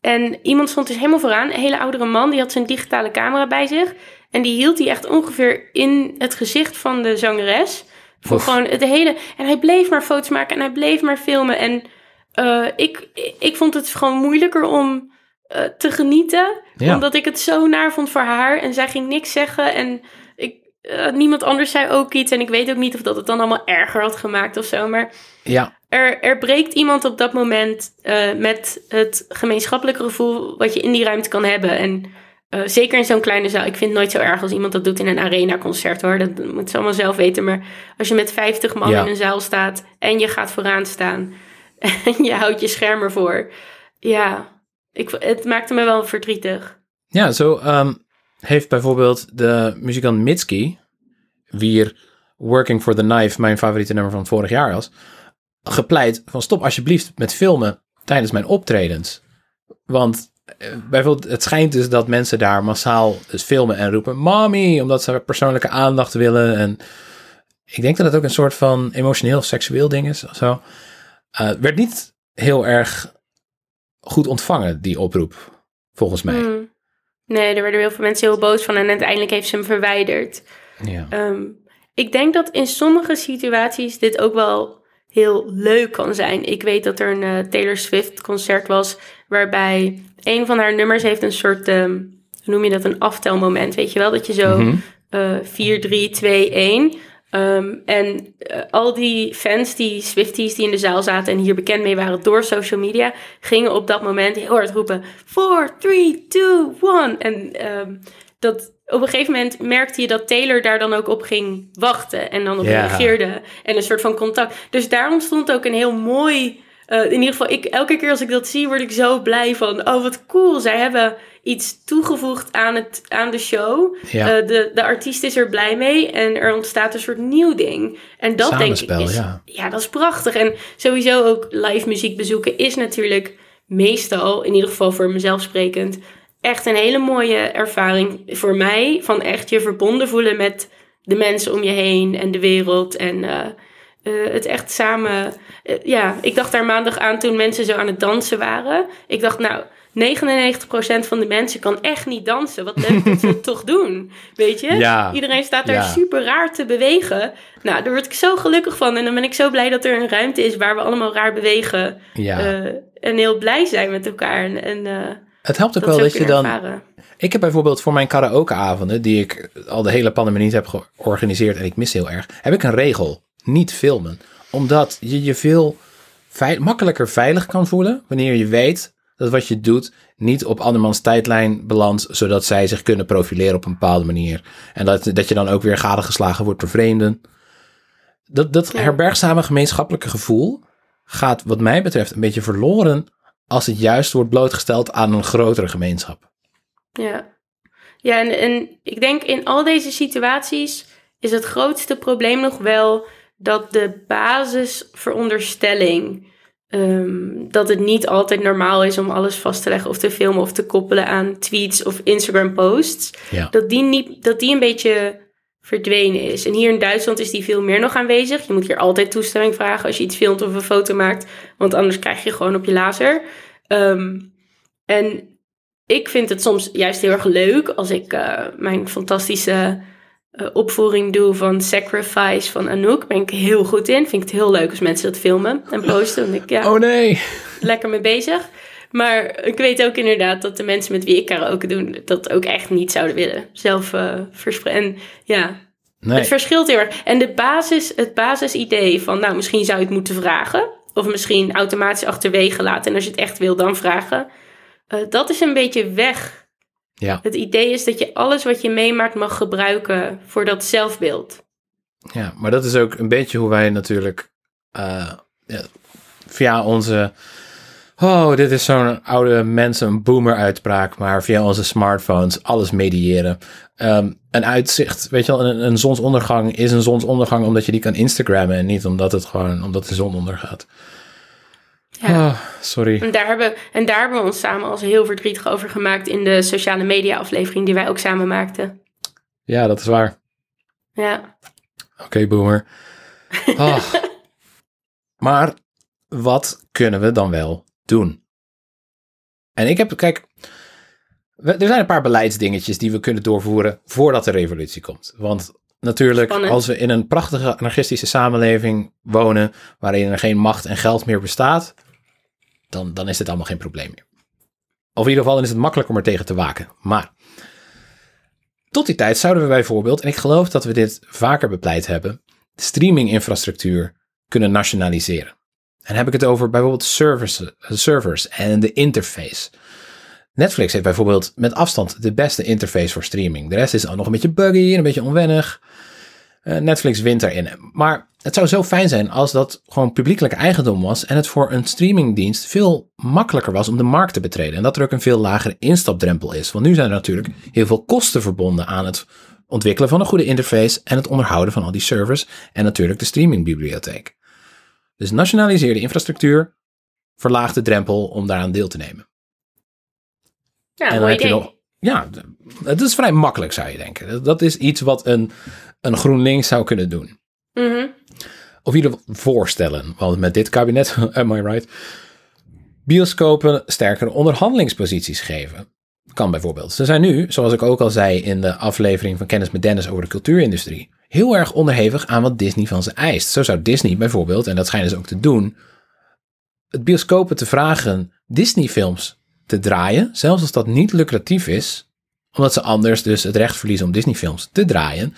En iemand stond dus helemaal vooraan, een hele oudere man, die had zijn digitale camera bij zich. En die hield die echt ongeveer in het gezicht van de zangeres. Voor gewoon het hele... En hij bleef maar foto's maken en hij bleef maar filmen. En eh, ik, ik vond het gewoon moeilijker om eh, te genieten. Ja. Omdat ik het zo naar vond voor haar. En zij ging niks zeggen. En ik, eh, niemand anders zei ook iets. En ik weet ook niet of dat het dan allemaal erger had gemaakt of zo. Maar Ja, er, er breekt iemand op dat moment eh, met het gemeenschappelijke gevoel wat je in die ruimte kan hebben. En zeker in zo'n kleine zaal. Ik vind het nooit zo erg als iemand dat doet in een arena-concert hoor. Dat moet ze allemaal zelf weten. Maar als je met 50 man Ja. in een zaal staat en je gaat vooraan staan en je houdt je scherm ervoor. Ja, ik, het maakte me wel verdrietig. Ja, zo ehm, heeft bijvoorbeeld de muzikant Mitski, wier Working for the Knife mijn favoriete nummer van vorig jaar was, gepleit van stop alsjeblieft met filmen tijdens mijn optredens. Want eh, bijvoorbeeld, het schijnt dus dat mensen daar massaal dus filmen en roepen mommy, omdat ze persoonlijke aandacht willen. En ik denk dat het ook een soort van emotioneel of seksueel ding is of zo. Eh, werd niet heel erg goed ontvangen, die oproep, volgens mij. Hmm. Nee, er werden heel veel mensen heel boos van en uiteindelijk heeft ze hem verwijderd. Ja. Ehm, ik denk dat in sommige situaties dit ook wel heel leuk kan zijn. Ik weet dat er een eh, Taylor Swift concert was waarbij een van haar nummers heeft een soort, ehm, hoe noem je dat, een aftelmoment. Weet je wel, dat je zo eh 4, 3, 2, 1. Ehm, en eh, al die fans, die Swifties die in de zaal zaten en hier bekend mee waren door social media, gingen op dat moment heel hard roepen: 4, 3, 2, 1. En ehm, dat, op een gegeven moment merkte je dat Taylor daar dan ook op ging wachten en dan op Ja. reageerde. En een soort van contact. Dus daar ontstond ook een heel mooi. eh, in ieder geval, ik, elke keer als ik dat zie, word ik zo blij van. Oh, wat cool. Zij hebben iets toegevoegd aan, het, aan de show. Ja. Eh, de, de artiest is er blij mee en er ontstaat een soort nieuw ding. En dat denk ik is, ja. dat is prachtig. En sowieso ook live muziek bezoeken is natuurlijk meestal, in ieder geval voor mezelf sprekend, echt een hele mooie ervaring voor mij. Van echt je verbonden voelen met de mensen om je heen en de wereld. En eh, eh, het echt samen. ja, ik dacht daar maandag aan toen mensen zo aan het dansen waren. Ik dacht, nou, 99% van de mensen kan echt niet dansen. Wat leuk dat ze het toch doen. Weet je? Ja. Iedereen staat daar Ja. super raar te bewegen. Nou, daar word ik zo gelukkig van. En dan ben ik zo blij dat er een ruimte is waar we allemaal raar bewegen. Ja. eh, en heel blij zijn met elkaar. En, en eh, het helpt ook dat wel dat je dan... ervaren. Ik heb bijvoorbeeld voor mijn karaokeavonden, die ik al de hele pandemie niet heb georganiseerd en ik mis heel erg, heb ik een regel. Niet filmen. Omdat je je veel makkelijker veilig kan voelen wanneer je weet dat wat je doet niet op andermans tijdlijn belandt, zodat zij zich kunnen profileren op een bepaalde manier. En dat, dat je dan ook weer gadegeslagen wordt door vreemden. Dat, dat Ja. herbergzame gemeenschappelijke gevoel gaat wat mij betreft een beetje verloren als het juist wordt blootgesteld aan een grotere gemeenschap. Ja, ja en, en ik denk in al deze situaties is het grootste probleem nog wel dat de basisveronderstelling, ehm, dat het niet altijd normaal is om alles vast te leggen of te filmen of te koppelen aan tweets of Instagram posts, Ja. dat, die niet, dat die een beetje verdwenen is. En hier in Duitsland is die veel meer nog aanwezig. Je moet hier altijd toestemming vragen als je iets filmt of een foto maakt, want anders krijg je gewoon op je laser. Ehm, en ik vind het soms juist heel erg leuk als ik eh, mijn fantastische eh, opvoering doe van Sacrifice van Anouk. Ben ik heel goed in. Vind ik het heel leuk als mensen dat filmen en posten. Dan denk ik, ja, Oh nee. lekker mee bezig. Maar ik weet ook inderdaad dat de mensen met wie ik karaoke doen, dat ook echt niet zouden willen. Zelf eh verspreiden. En ja, Nee. het verschilt heel erg. En de basis, het basisidee van, nou, misschien zou je het moeten vragen. Of misschien automatisch achterwege laten. En als je het echt wil, dan vragen. Eh, dat is een beetje weg. Ja. Het idee is dat je alles wat je meemaakt mag gebruiken voor dat zelfbeeld. Ja, maar dat is ook een beetje hoe wij natuurlijk eh, ja, via onze. Oh, dit is zo'n oude mensen, een boomer uitspraak, maar via onze smartphones alles mediëren. Ehm, een uitzicht, weet je wel, een, een zonsondergang is een zonsondergang omdat je die kan Instagrammen en niet omdat het gewoon, omdat de zon ondergaat. Ja. Oh, sorry. En daar, hebben, en daar hebben we ons samen als heel verdrietig over gemaakt in de sociale media aflevering die wij ook samen maakten. Ja, dat is waar. Ja, Oké, boomer. Ah. maar wat kunnen we dan wel doen? En ik heb, kijk, er zijn een paar beleidsdingetjes die we kunnen doorvoeren voordat de revolutie komt. Want natuurlijk, Spannend. als we in een prachtige anarchistische samenleving wonen, waarin er geen macht en geld meer bestaat, dan, dan is dit allemaal geen probleem meer. Of in ieder geval is het makkelijk om er tegen te waken. Maar tot die tijd zouden we bijvoorbeeld, en ik geloof dat we dit vaker bepleit hebben, streaminginfrastructuur kunnen nationaliseren. En dan heb ik het over bijvoorbeeld servers, servers en de interface. Netflix heeft bijvoorbeeld met afstand de beste interface voor streaming. De rest is nog een beetje buggy en een beetje onwennig. Eh, Netflix wint daarin. Maar het zou zo fijn zijn als dat gewoon publiekelijk eigendom was en het voor een streamingdienst veel makkelijker was om de markt te betreden. En dat er ook een veel lagere instapdrempel is. Want nu zijn er natuurlijk heel veel kosten verbonden aan het ontwikkelen van een goede interface en het onderhouden van al die servers en natuurlijk de streamingbibliotheek. Dus nationaliseer de infrastructuur, verlaag de drempel om daaraan deel te nemen. ja en dan heb je nog, ja, het is vrij makkelijk zou je denken. Dat is iets wat een, een GroenLinks zou kunnen doen. Mhm. Of in ieder geval voorstellen, want met dit kabinet, am I right, bioscopen sterkere onderhandelingsposities geven. Kan bijvoorbeeld. Ze zijn nu, zoals ik ook al zei in de aflevering van Kennis met Dennis over de cultuurindustrie, heel erg onderhevig aan wat Disney van ze eist. Zo zou Disney bijvoorbeeld, en dat schijnen ze ook te doen, het bioscopen te vragen Disney-films te draaien, zelfs als dat niet lucratief is, omdat ze anders dus het recht verliezen om Disney-films te draaien.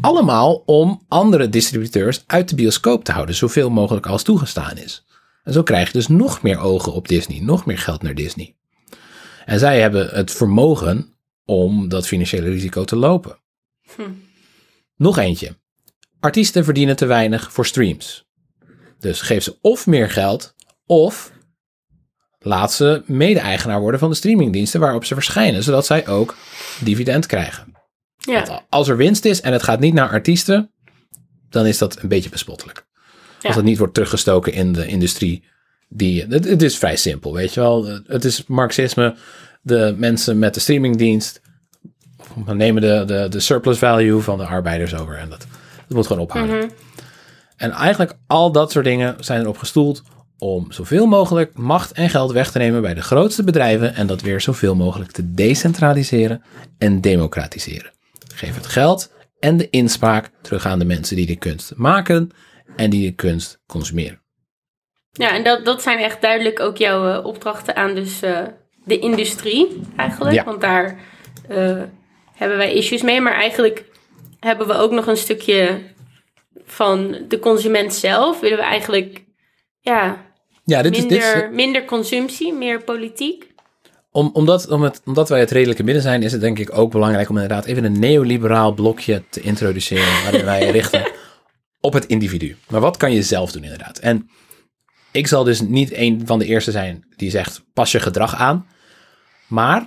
Allemaal om andere distributeurs uit de bioscoop te houden, zoveel mogelijk als toegestaan is. En zo krijg je dus nog meer ogen op Disney, nog meer geld naar Disney. En zij hebben het vermogen om dat financiële risico te lopen. Hm. Nog eentje. Artiesten verdienen te weinig voor streams. Dus geef ze of meer geld, of laat ze mede-eigenaar worden van de streamingdiensten waarop ze verschijnen, zodat zij ook dividend krijgen. Ja. Als er winst is en het gaat niet naar artiesten, dan is dat een beetje bespottelijk. Ja. Als het niet wordt teruggestoken in de industrie. Die, het, het is vrij simpel, weet je wel. Het is marxisme. De mensen met de streamingdienst nemen de, de, de surplus value van de arbeiders over. En dat, dat moet gewoon ophouden. Mhm. En eigenlijk al dat soort dingen zijn erop gestoeld om zoveel mogelijk macht en geld weg te nemen bij de grootste bedrijven en dat weer zoveel mogelijk te decentraliseren en democratiseren. Geef het geld en de inspraak terug aan de mensen die de kunst maken en die de kunst consumeren. Ja, en dat, dat zijn echt duidelijk ook jouw eh, opdrachten aan dus eh, de industrie eigenlijk. Ja. Want daar eh, hebben wij issues mee. Maar eigenlijk hebben we ook nog een stukje van de consument zelf. Willen we eigenlijk ja, Ja, dit is, dit is, minder consumptie, meer politiek. Om, omdat, om het, omdat wij het redelijke midden zijn, is het denk ik ook belangrijk om inderdaad even een neoliberaal blokje te introduceren. Waarin wij richten op het individu. Maar wat kan je zelf doen inderdaad? En ik zal dus niet een van de eerste zijn die zegt: pas je gedrag aan. Maar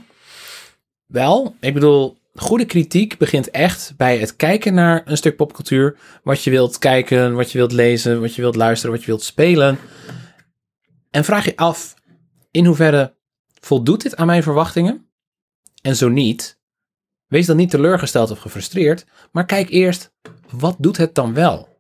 wel, ik bedoel, goede kritiek begint echt bij het kijken naar een stuk popcultuur. Wat je wilt kijken, wat je wilt lezen, wat je wilt luisteren, wat je wilt spelen. En vraag je af in hoeverre voldoet dit aan mijn verwachtingen? En zo niet, wees dan niet teleurgesteld of gefrustreerd, maar kijk eerst, wat doet het dan wel?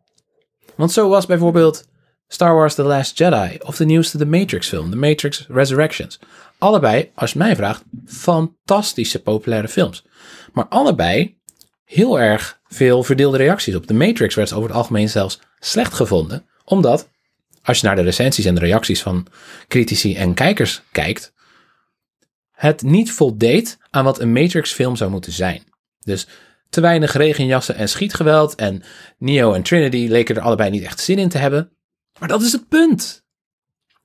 Want zo was bijvoorbeeld Star Wars The Last Jedi of de nieuwste The Matrix film, The Matrix Resurrections. Allebei, als je mij vraagt, fantastische populaire films. Maar allebei heel erg veel verdeelde reacties op. The Matrix werd over het algemeen zelfs slecht gevonden, omdat als je naar de recensies en de reacties van critici en kijkers kijkt, het niet voldeed aan wat een Matrix-film zou moeten zijn. Dus te weinig regenjassen en schietgeweld en Neo en Trinity leken er allebei niet echt zin in te hebben. Maar dat is het punt.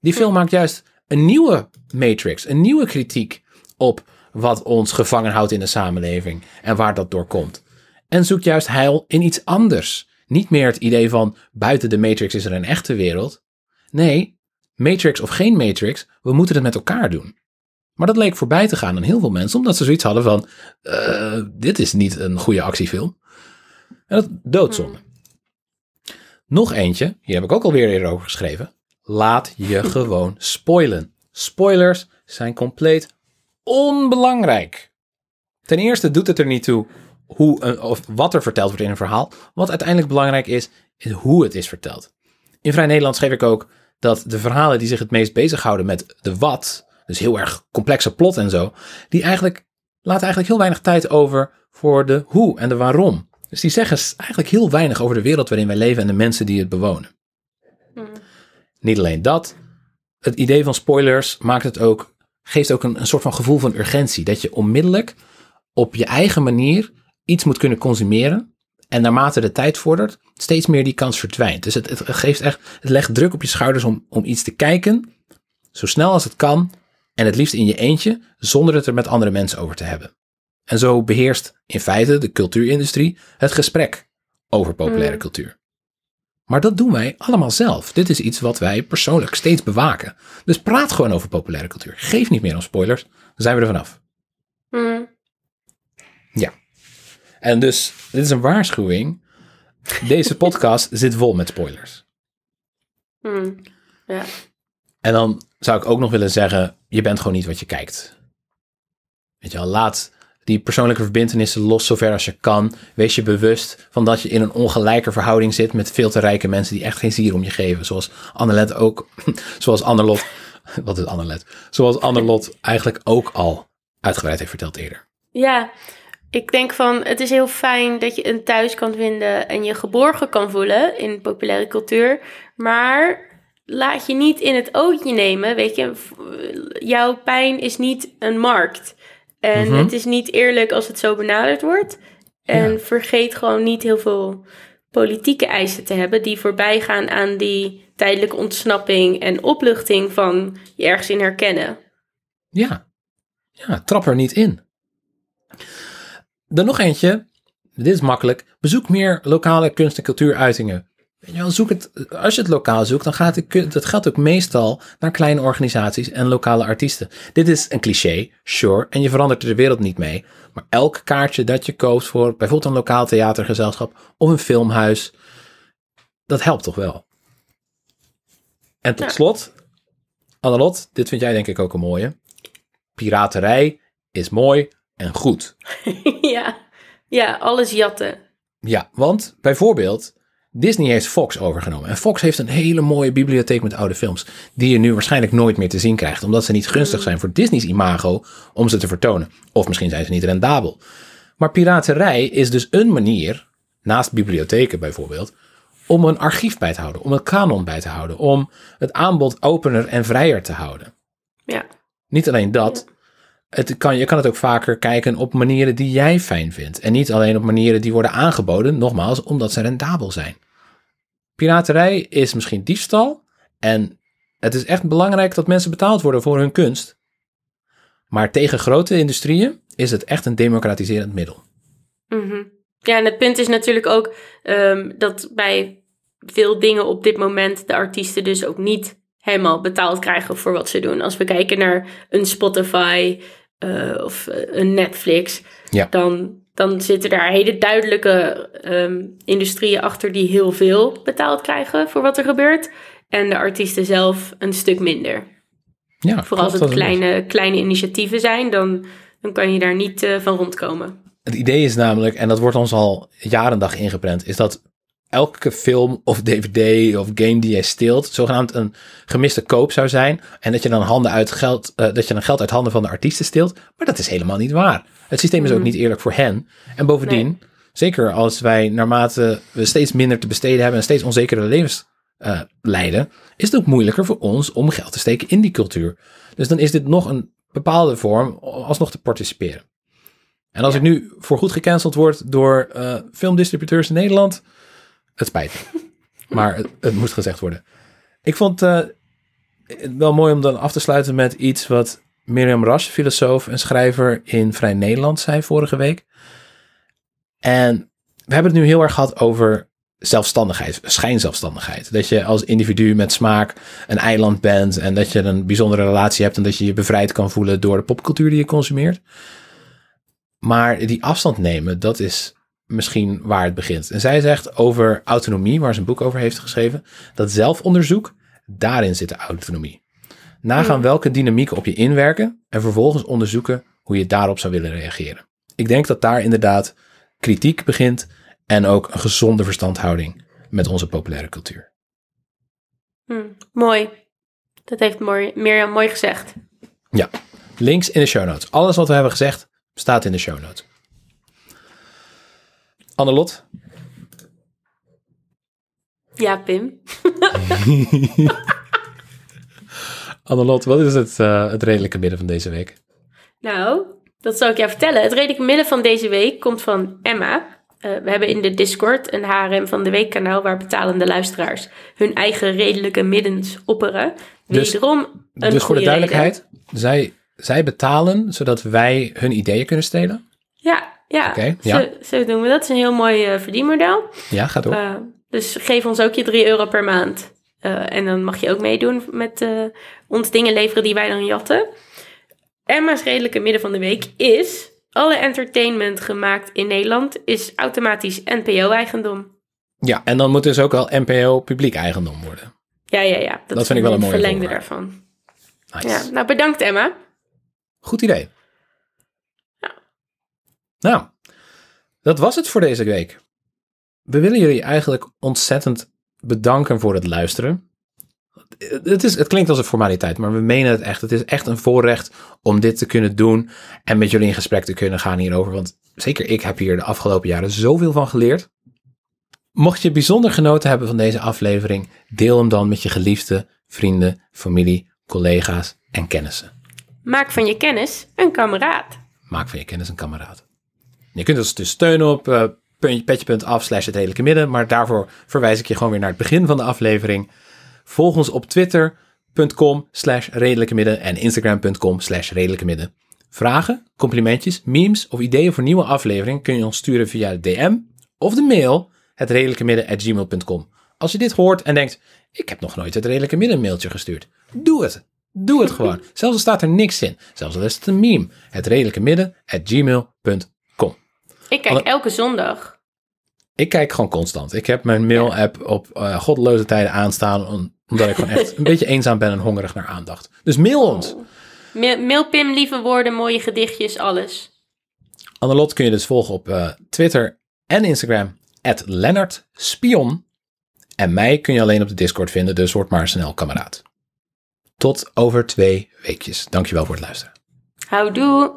Die film maakt juist een nieuwe Matrix, een nieuwe kritiek op wat ons gevangen houdt in de samenleving en waar dat door komt. En zoekt juist heil in iets anders. Niet meer het idee van buiten de Matrix is er een echte wereld. Nee, Matrix of geen Matrix, we moeten het met elkaar doen. Maar dat leek voorbij te gaan aan heel veel mensen, omdat ze zoiets hadden van: eh, dit is niet een goede actiefilm. En dat doodzonde. Nog eentje, hier heb ik ook alweer eerder over geschreven. Laat je gewoon spoilen. Spoilers zijn compleet onbelangrijk. Ten eerste doet het er niet toe hoe, een- of wat er verteld wordt in een verhaal. Wat uiteindelijk belangrijk is, is hoe het is verteld. In Vrij Nederland schreef ik ook dat de verhalen die zich het meest bezighouden met de wat, dus heel erg complexe plot en zo, die eigenlijk laten eigenlijk heel weinig tijd over voor de hoe en de waarom. Dus die zeggen eigenlijk heel weinig over de wereld waarin wij leven en de mensen die het bewonen. Niet alleen dat, het idee van spoilers maakt het ook, geeft ook een, een soort van gevoel van urgentie. Dat je onmiddellijk op je eigen manier iets moet kunnen consumeren. En naarmate de tijd vordert, steeds meer die kans verdwijnt. Dus het, het geeft echt, het legt druk op je schouders om, om iets te kijken, zo snel als het kan. En het liefst in je eentje, zonder het er met andere mensen over te hebben. En zo beheerst in feite de cultuurindustrie het gesprek over populaire Mm. cultuur. Maar dat doen wij allemaal zelf. Dit is iets wat wij persoonlijk steeds bewaken. Dus praat gewoon over populaire cultuur. Geef niet meer om spoilers. Dan zijn we er vanaf. Hmm. En dus, dit is een waarschuwing. Deze podcast zit vol met spoilers. Hmm. Ja. En dan zou ik ook nog willen zeggen, je bent gewoon niet wat je kijkt. Weet je wel, laat die persoonlijke verbintenissen los zover als je kan. Wees je bewust van dat je in een ongelijke verhouding zit met veel te rijke mensen die echt geen zier om je geven. Zoals Annelet ook, zoals Annelot, wat is Annelet? Zoals Annelot eigenlijk ook al uitgebreid heeft verteld eerder. Ja, ik denk van het is heel fijn dat je een thuis kan vinden en je geborgen kan voelen in populaire cultuur. Maar laat je niet in het ootje nemen. Weet je, jouw pijn is niet een markt. En Mhm. het is niet eerlijk als het zo benaderd wordt. En Ja. vergeet gewoon niet heel veel politieke eisen te hebben die voorbij gaan aan die tijdelijke ontsnapping en opluchting van je ergens in herkennen. Ja, ja trap er niet in. Dan nog eentje, dit is makkelijk. Bezoek meer lokale kunst- en cultuuruitingen. Weet je wel, zoek het, als je het lokaal zoekt, dan gaat het, dat geldt ook meestal naar kleine organisaties en lokale artiesten. Dit is een cliché, sure, en je verandert er de wereld niet mee. Maar elk kaartje dat je koopt voor bijvoorbeeld een lokaal theatergezelschap of een filmhuis, dat helpt toch wel. En tot slot, Annelot, dit vind jij denk ik ook een mooie. Piraterij is mooi en goed. ja. ja, alles jatten. Ja, want bijvoorbeeld Disney heeft Fox overgenomen. En Fox heeft een hele mooie bibliotheek met oude films. Die je nu waarschijnlijk nooit meer te zien krijgt. Omdat ze niet gunstig zijn voor Disney's imago om ze te vertonen. Of misschien zijn ze niet rendabel. Maar piraterij is dus een manier, naast bibliotheken bijvoorbeeld, om een archief bij te houden. Om een kanon bij te houden. Om het aanbod opener en vrijer te houden. Ja. Niet alleen dat. Het kan, je kan het ook vaker kijken op manieren die jij fijn vindt. En niet alleen op manieren die worden aangeboden, nogmaals, omdat ze rendabel zijn. Piraterij is misschien diefstal. En het is echt belangrijk dat mensen betaald worden voor hun kunst. Maar tegen grote industrieën is het echt een democratiserend middel. Mhm. Ja, en het punt is natuurlijk ook ehm, dat bij veel dingen op dit moment de artiesten dus ook niet helemaal betaald krijgen voor wat ze doen. Als we kijken naar een Spotify eh, of eh, een Netflix, Ja. dan, dan zitten daar hele duidelijke ehm, industrieën achter die heel veel betaald krijgen voor wat er gebeurt. En de artiesten zelf een stuk minder. Ja, Vooral als het is- kleine, kleine initiatieven zijn, dan, dan kan je daar niet eh, van rondkomen. Het idee is namelijk, en dat wordt ons al jarendag ingeprent, is dat elke film of dvd of game die jij steelt, zogenaamd een gemiste koop zou zijn. En dat je dan handen uit geld, eh, dat je dan geld uit handen van de artiesten steelt. Maar dat is helemaal niet waar. Het systeem is ook niet eerlijk voor hen. En bovendien, zeker als wij naarmate we steeds minder te besteden hebben en steeds onzekere levens eh, leiden, is het ook moeilijker voor ons om geld te steken in die cultuur. Dus dan is dit nog een bepaalde vorm alsnog te participeren. En als ik nu voorgoed gecanceld word door eh, filmdistributeurs in Nederland, het spijt me. Maar het, moest gezegd worden. Ik vond eh, het wel mooi om dan af te sluiten met iets wat Mirjam Rasch, filosoof en schrijver in Vrij Nederland, zei vorige week. En we hebben het nu heel erg gehad over zelfstandigheid, schijnzelfstandigheid. Dat je als individu met smaak een eiland bent en dat je een bijzondere relatie hebt en dat je je bevrijd kan voelen door de popcultuur die je consumeert. Maar die afstand nemen, dat is misschien waar het begint. En zij zegt over autonomie, waar ze een boek over heeft geschreven, dat zelfonderzoek, daarin zit de autonomie. Nagaan welke dynamieken op je inwerken en vervolgens onderzoeken hoe je daarop zou willen reageren. Ik denk dat daar inderdaad kritiek begint en ook een gezonde verstandhouding met onze populaire cultuur. Hm, mooi. Dat heeft Mirjam mooi gezegd. Ja, links in de show notes. Alles wat we hebben gezegd staat in de show notes. Annelot, Ja, Pim. Annelot, wat is het, eh, het redelijke midden van deze week? Nou, dat zal ik jou vertellen. Het redelijke midden van deze week komt van Emma. Eh, we hebben in de Discord een HRM van de Week kanaal waar betalende luisteraars hun eigen redelijke middens opperen. Dus- Wederom een dus voor de duidelijkheid, zij, zij betalen zodat wij hun ideeën kunnen stelen? Ja, ja. Ja. Zo, zo doen we dat. Het is een heel mooi eh, verdienmodel. Ja, gaat door. Eh, dus geef ons ook je 3 euro per maand. Eh, en dan mag je ook meedoen met ons dingen leveren die wij dan jatten. Emma's redelijke midden van de week is... alle entertainment gemaakt in Nederland is automatisch NPO-eigendom. ja, en dan moet dus ook wel NPO publiek eigendom worden. Ja, ja, ja. Dat, Dat vind ik wel een mooie verlengde daarvan. Nice. Ja, nou bedankt Emma. Goed idee. Nou, dat was het voor deze week. We willen jullie eigenlijk ontzettend bedanken voor het luisteren. Het, is, het klinkt als een formaliteit, maar we menen het echt. Het is echt een voorrecht om dit te kunnen doen en met jullie in gesprek te kunnen gaan hierover. Want zeker ik heb hier de afgelopen jaren zoveel van geleerd. Mocht je bijzonder genoten hebben van deze aflevering, deel hem dan met je geliefde, vrienden, familie, collega's en kennissen. Maak van je kennis een kameraad. Maak van je kennis een kameraad. Je kunt ons dus steunen op eh, puntje- petje.af slash het redelijke midden. Maar daarvoor verwijs ik je gewoon weer naar het begin van de aflevering. Volg ons op twitter.com slash redelijke midden en instagram.com slash redelijke midden. Vragen, complimentjes, memes of ideeën voor nieuwe afleveringen kun je ons sturen via de DM of de mail het redelijke midden at gmail.com. Als je dit hoort en denkt, ik heb nog nooit het redelijke midden mailtje gestuurd. Doe het. Doe het gewoon. Zelfs al staat er niks in. Zelfs al is het een meme. Het redelijke midden at gmail.com. Ik kijk Alle- elke zondag. Ik kijk gewoon constant. Ik heb mijn mail-app op eh, goddeloze tijden aanstaan. om- Omdat ik gewoon echt een beetje eenzaam ben en hongerig naar aandacht. Dus mail ons. Ma- Mail Pim lieve woorden, mooie gedichtjes, alles. Annelot kun je dus volgen op eh, Twitter en Instagram. At Lennart Spion. En mij kun je alleen op de Discord vinden, dus word maar snel kameraad. Tot over twee weekjes. Dankjewel voor het luisteren. Houdoe!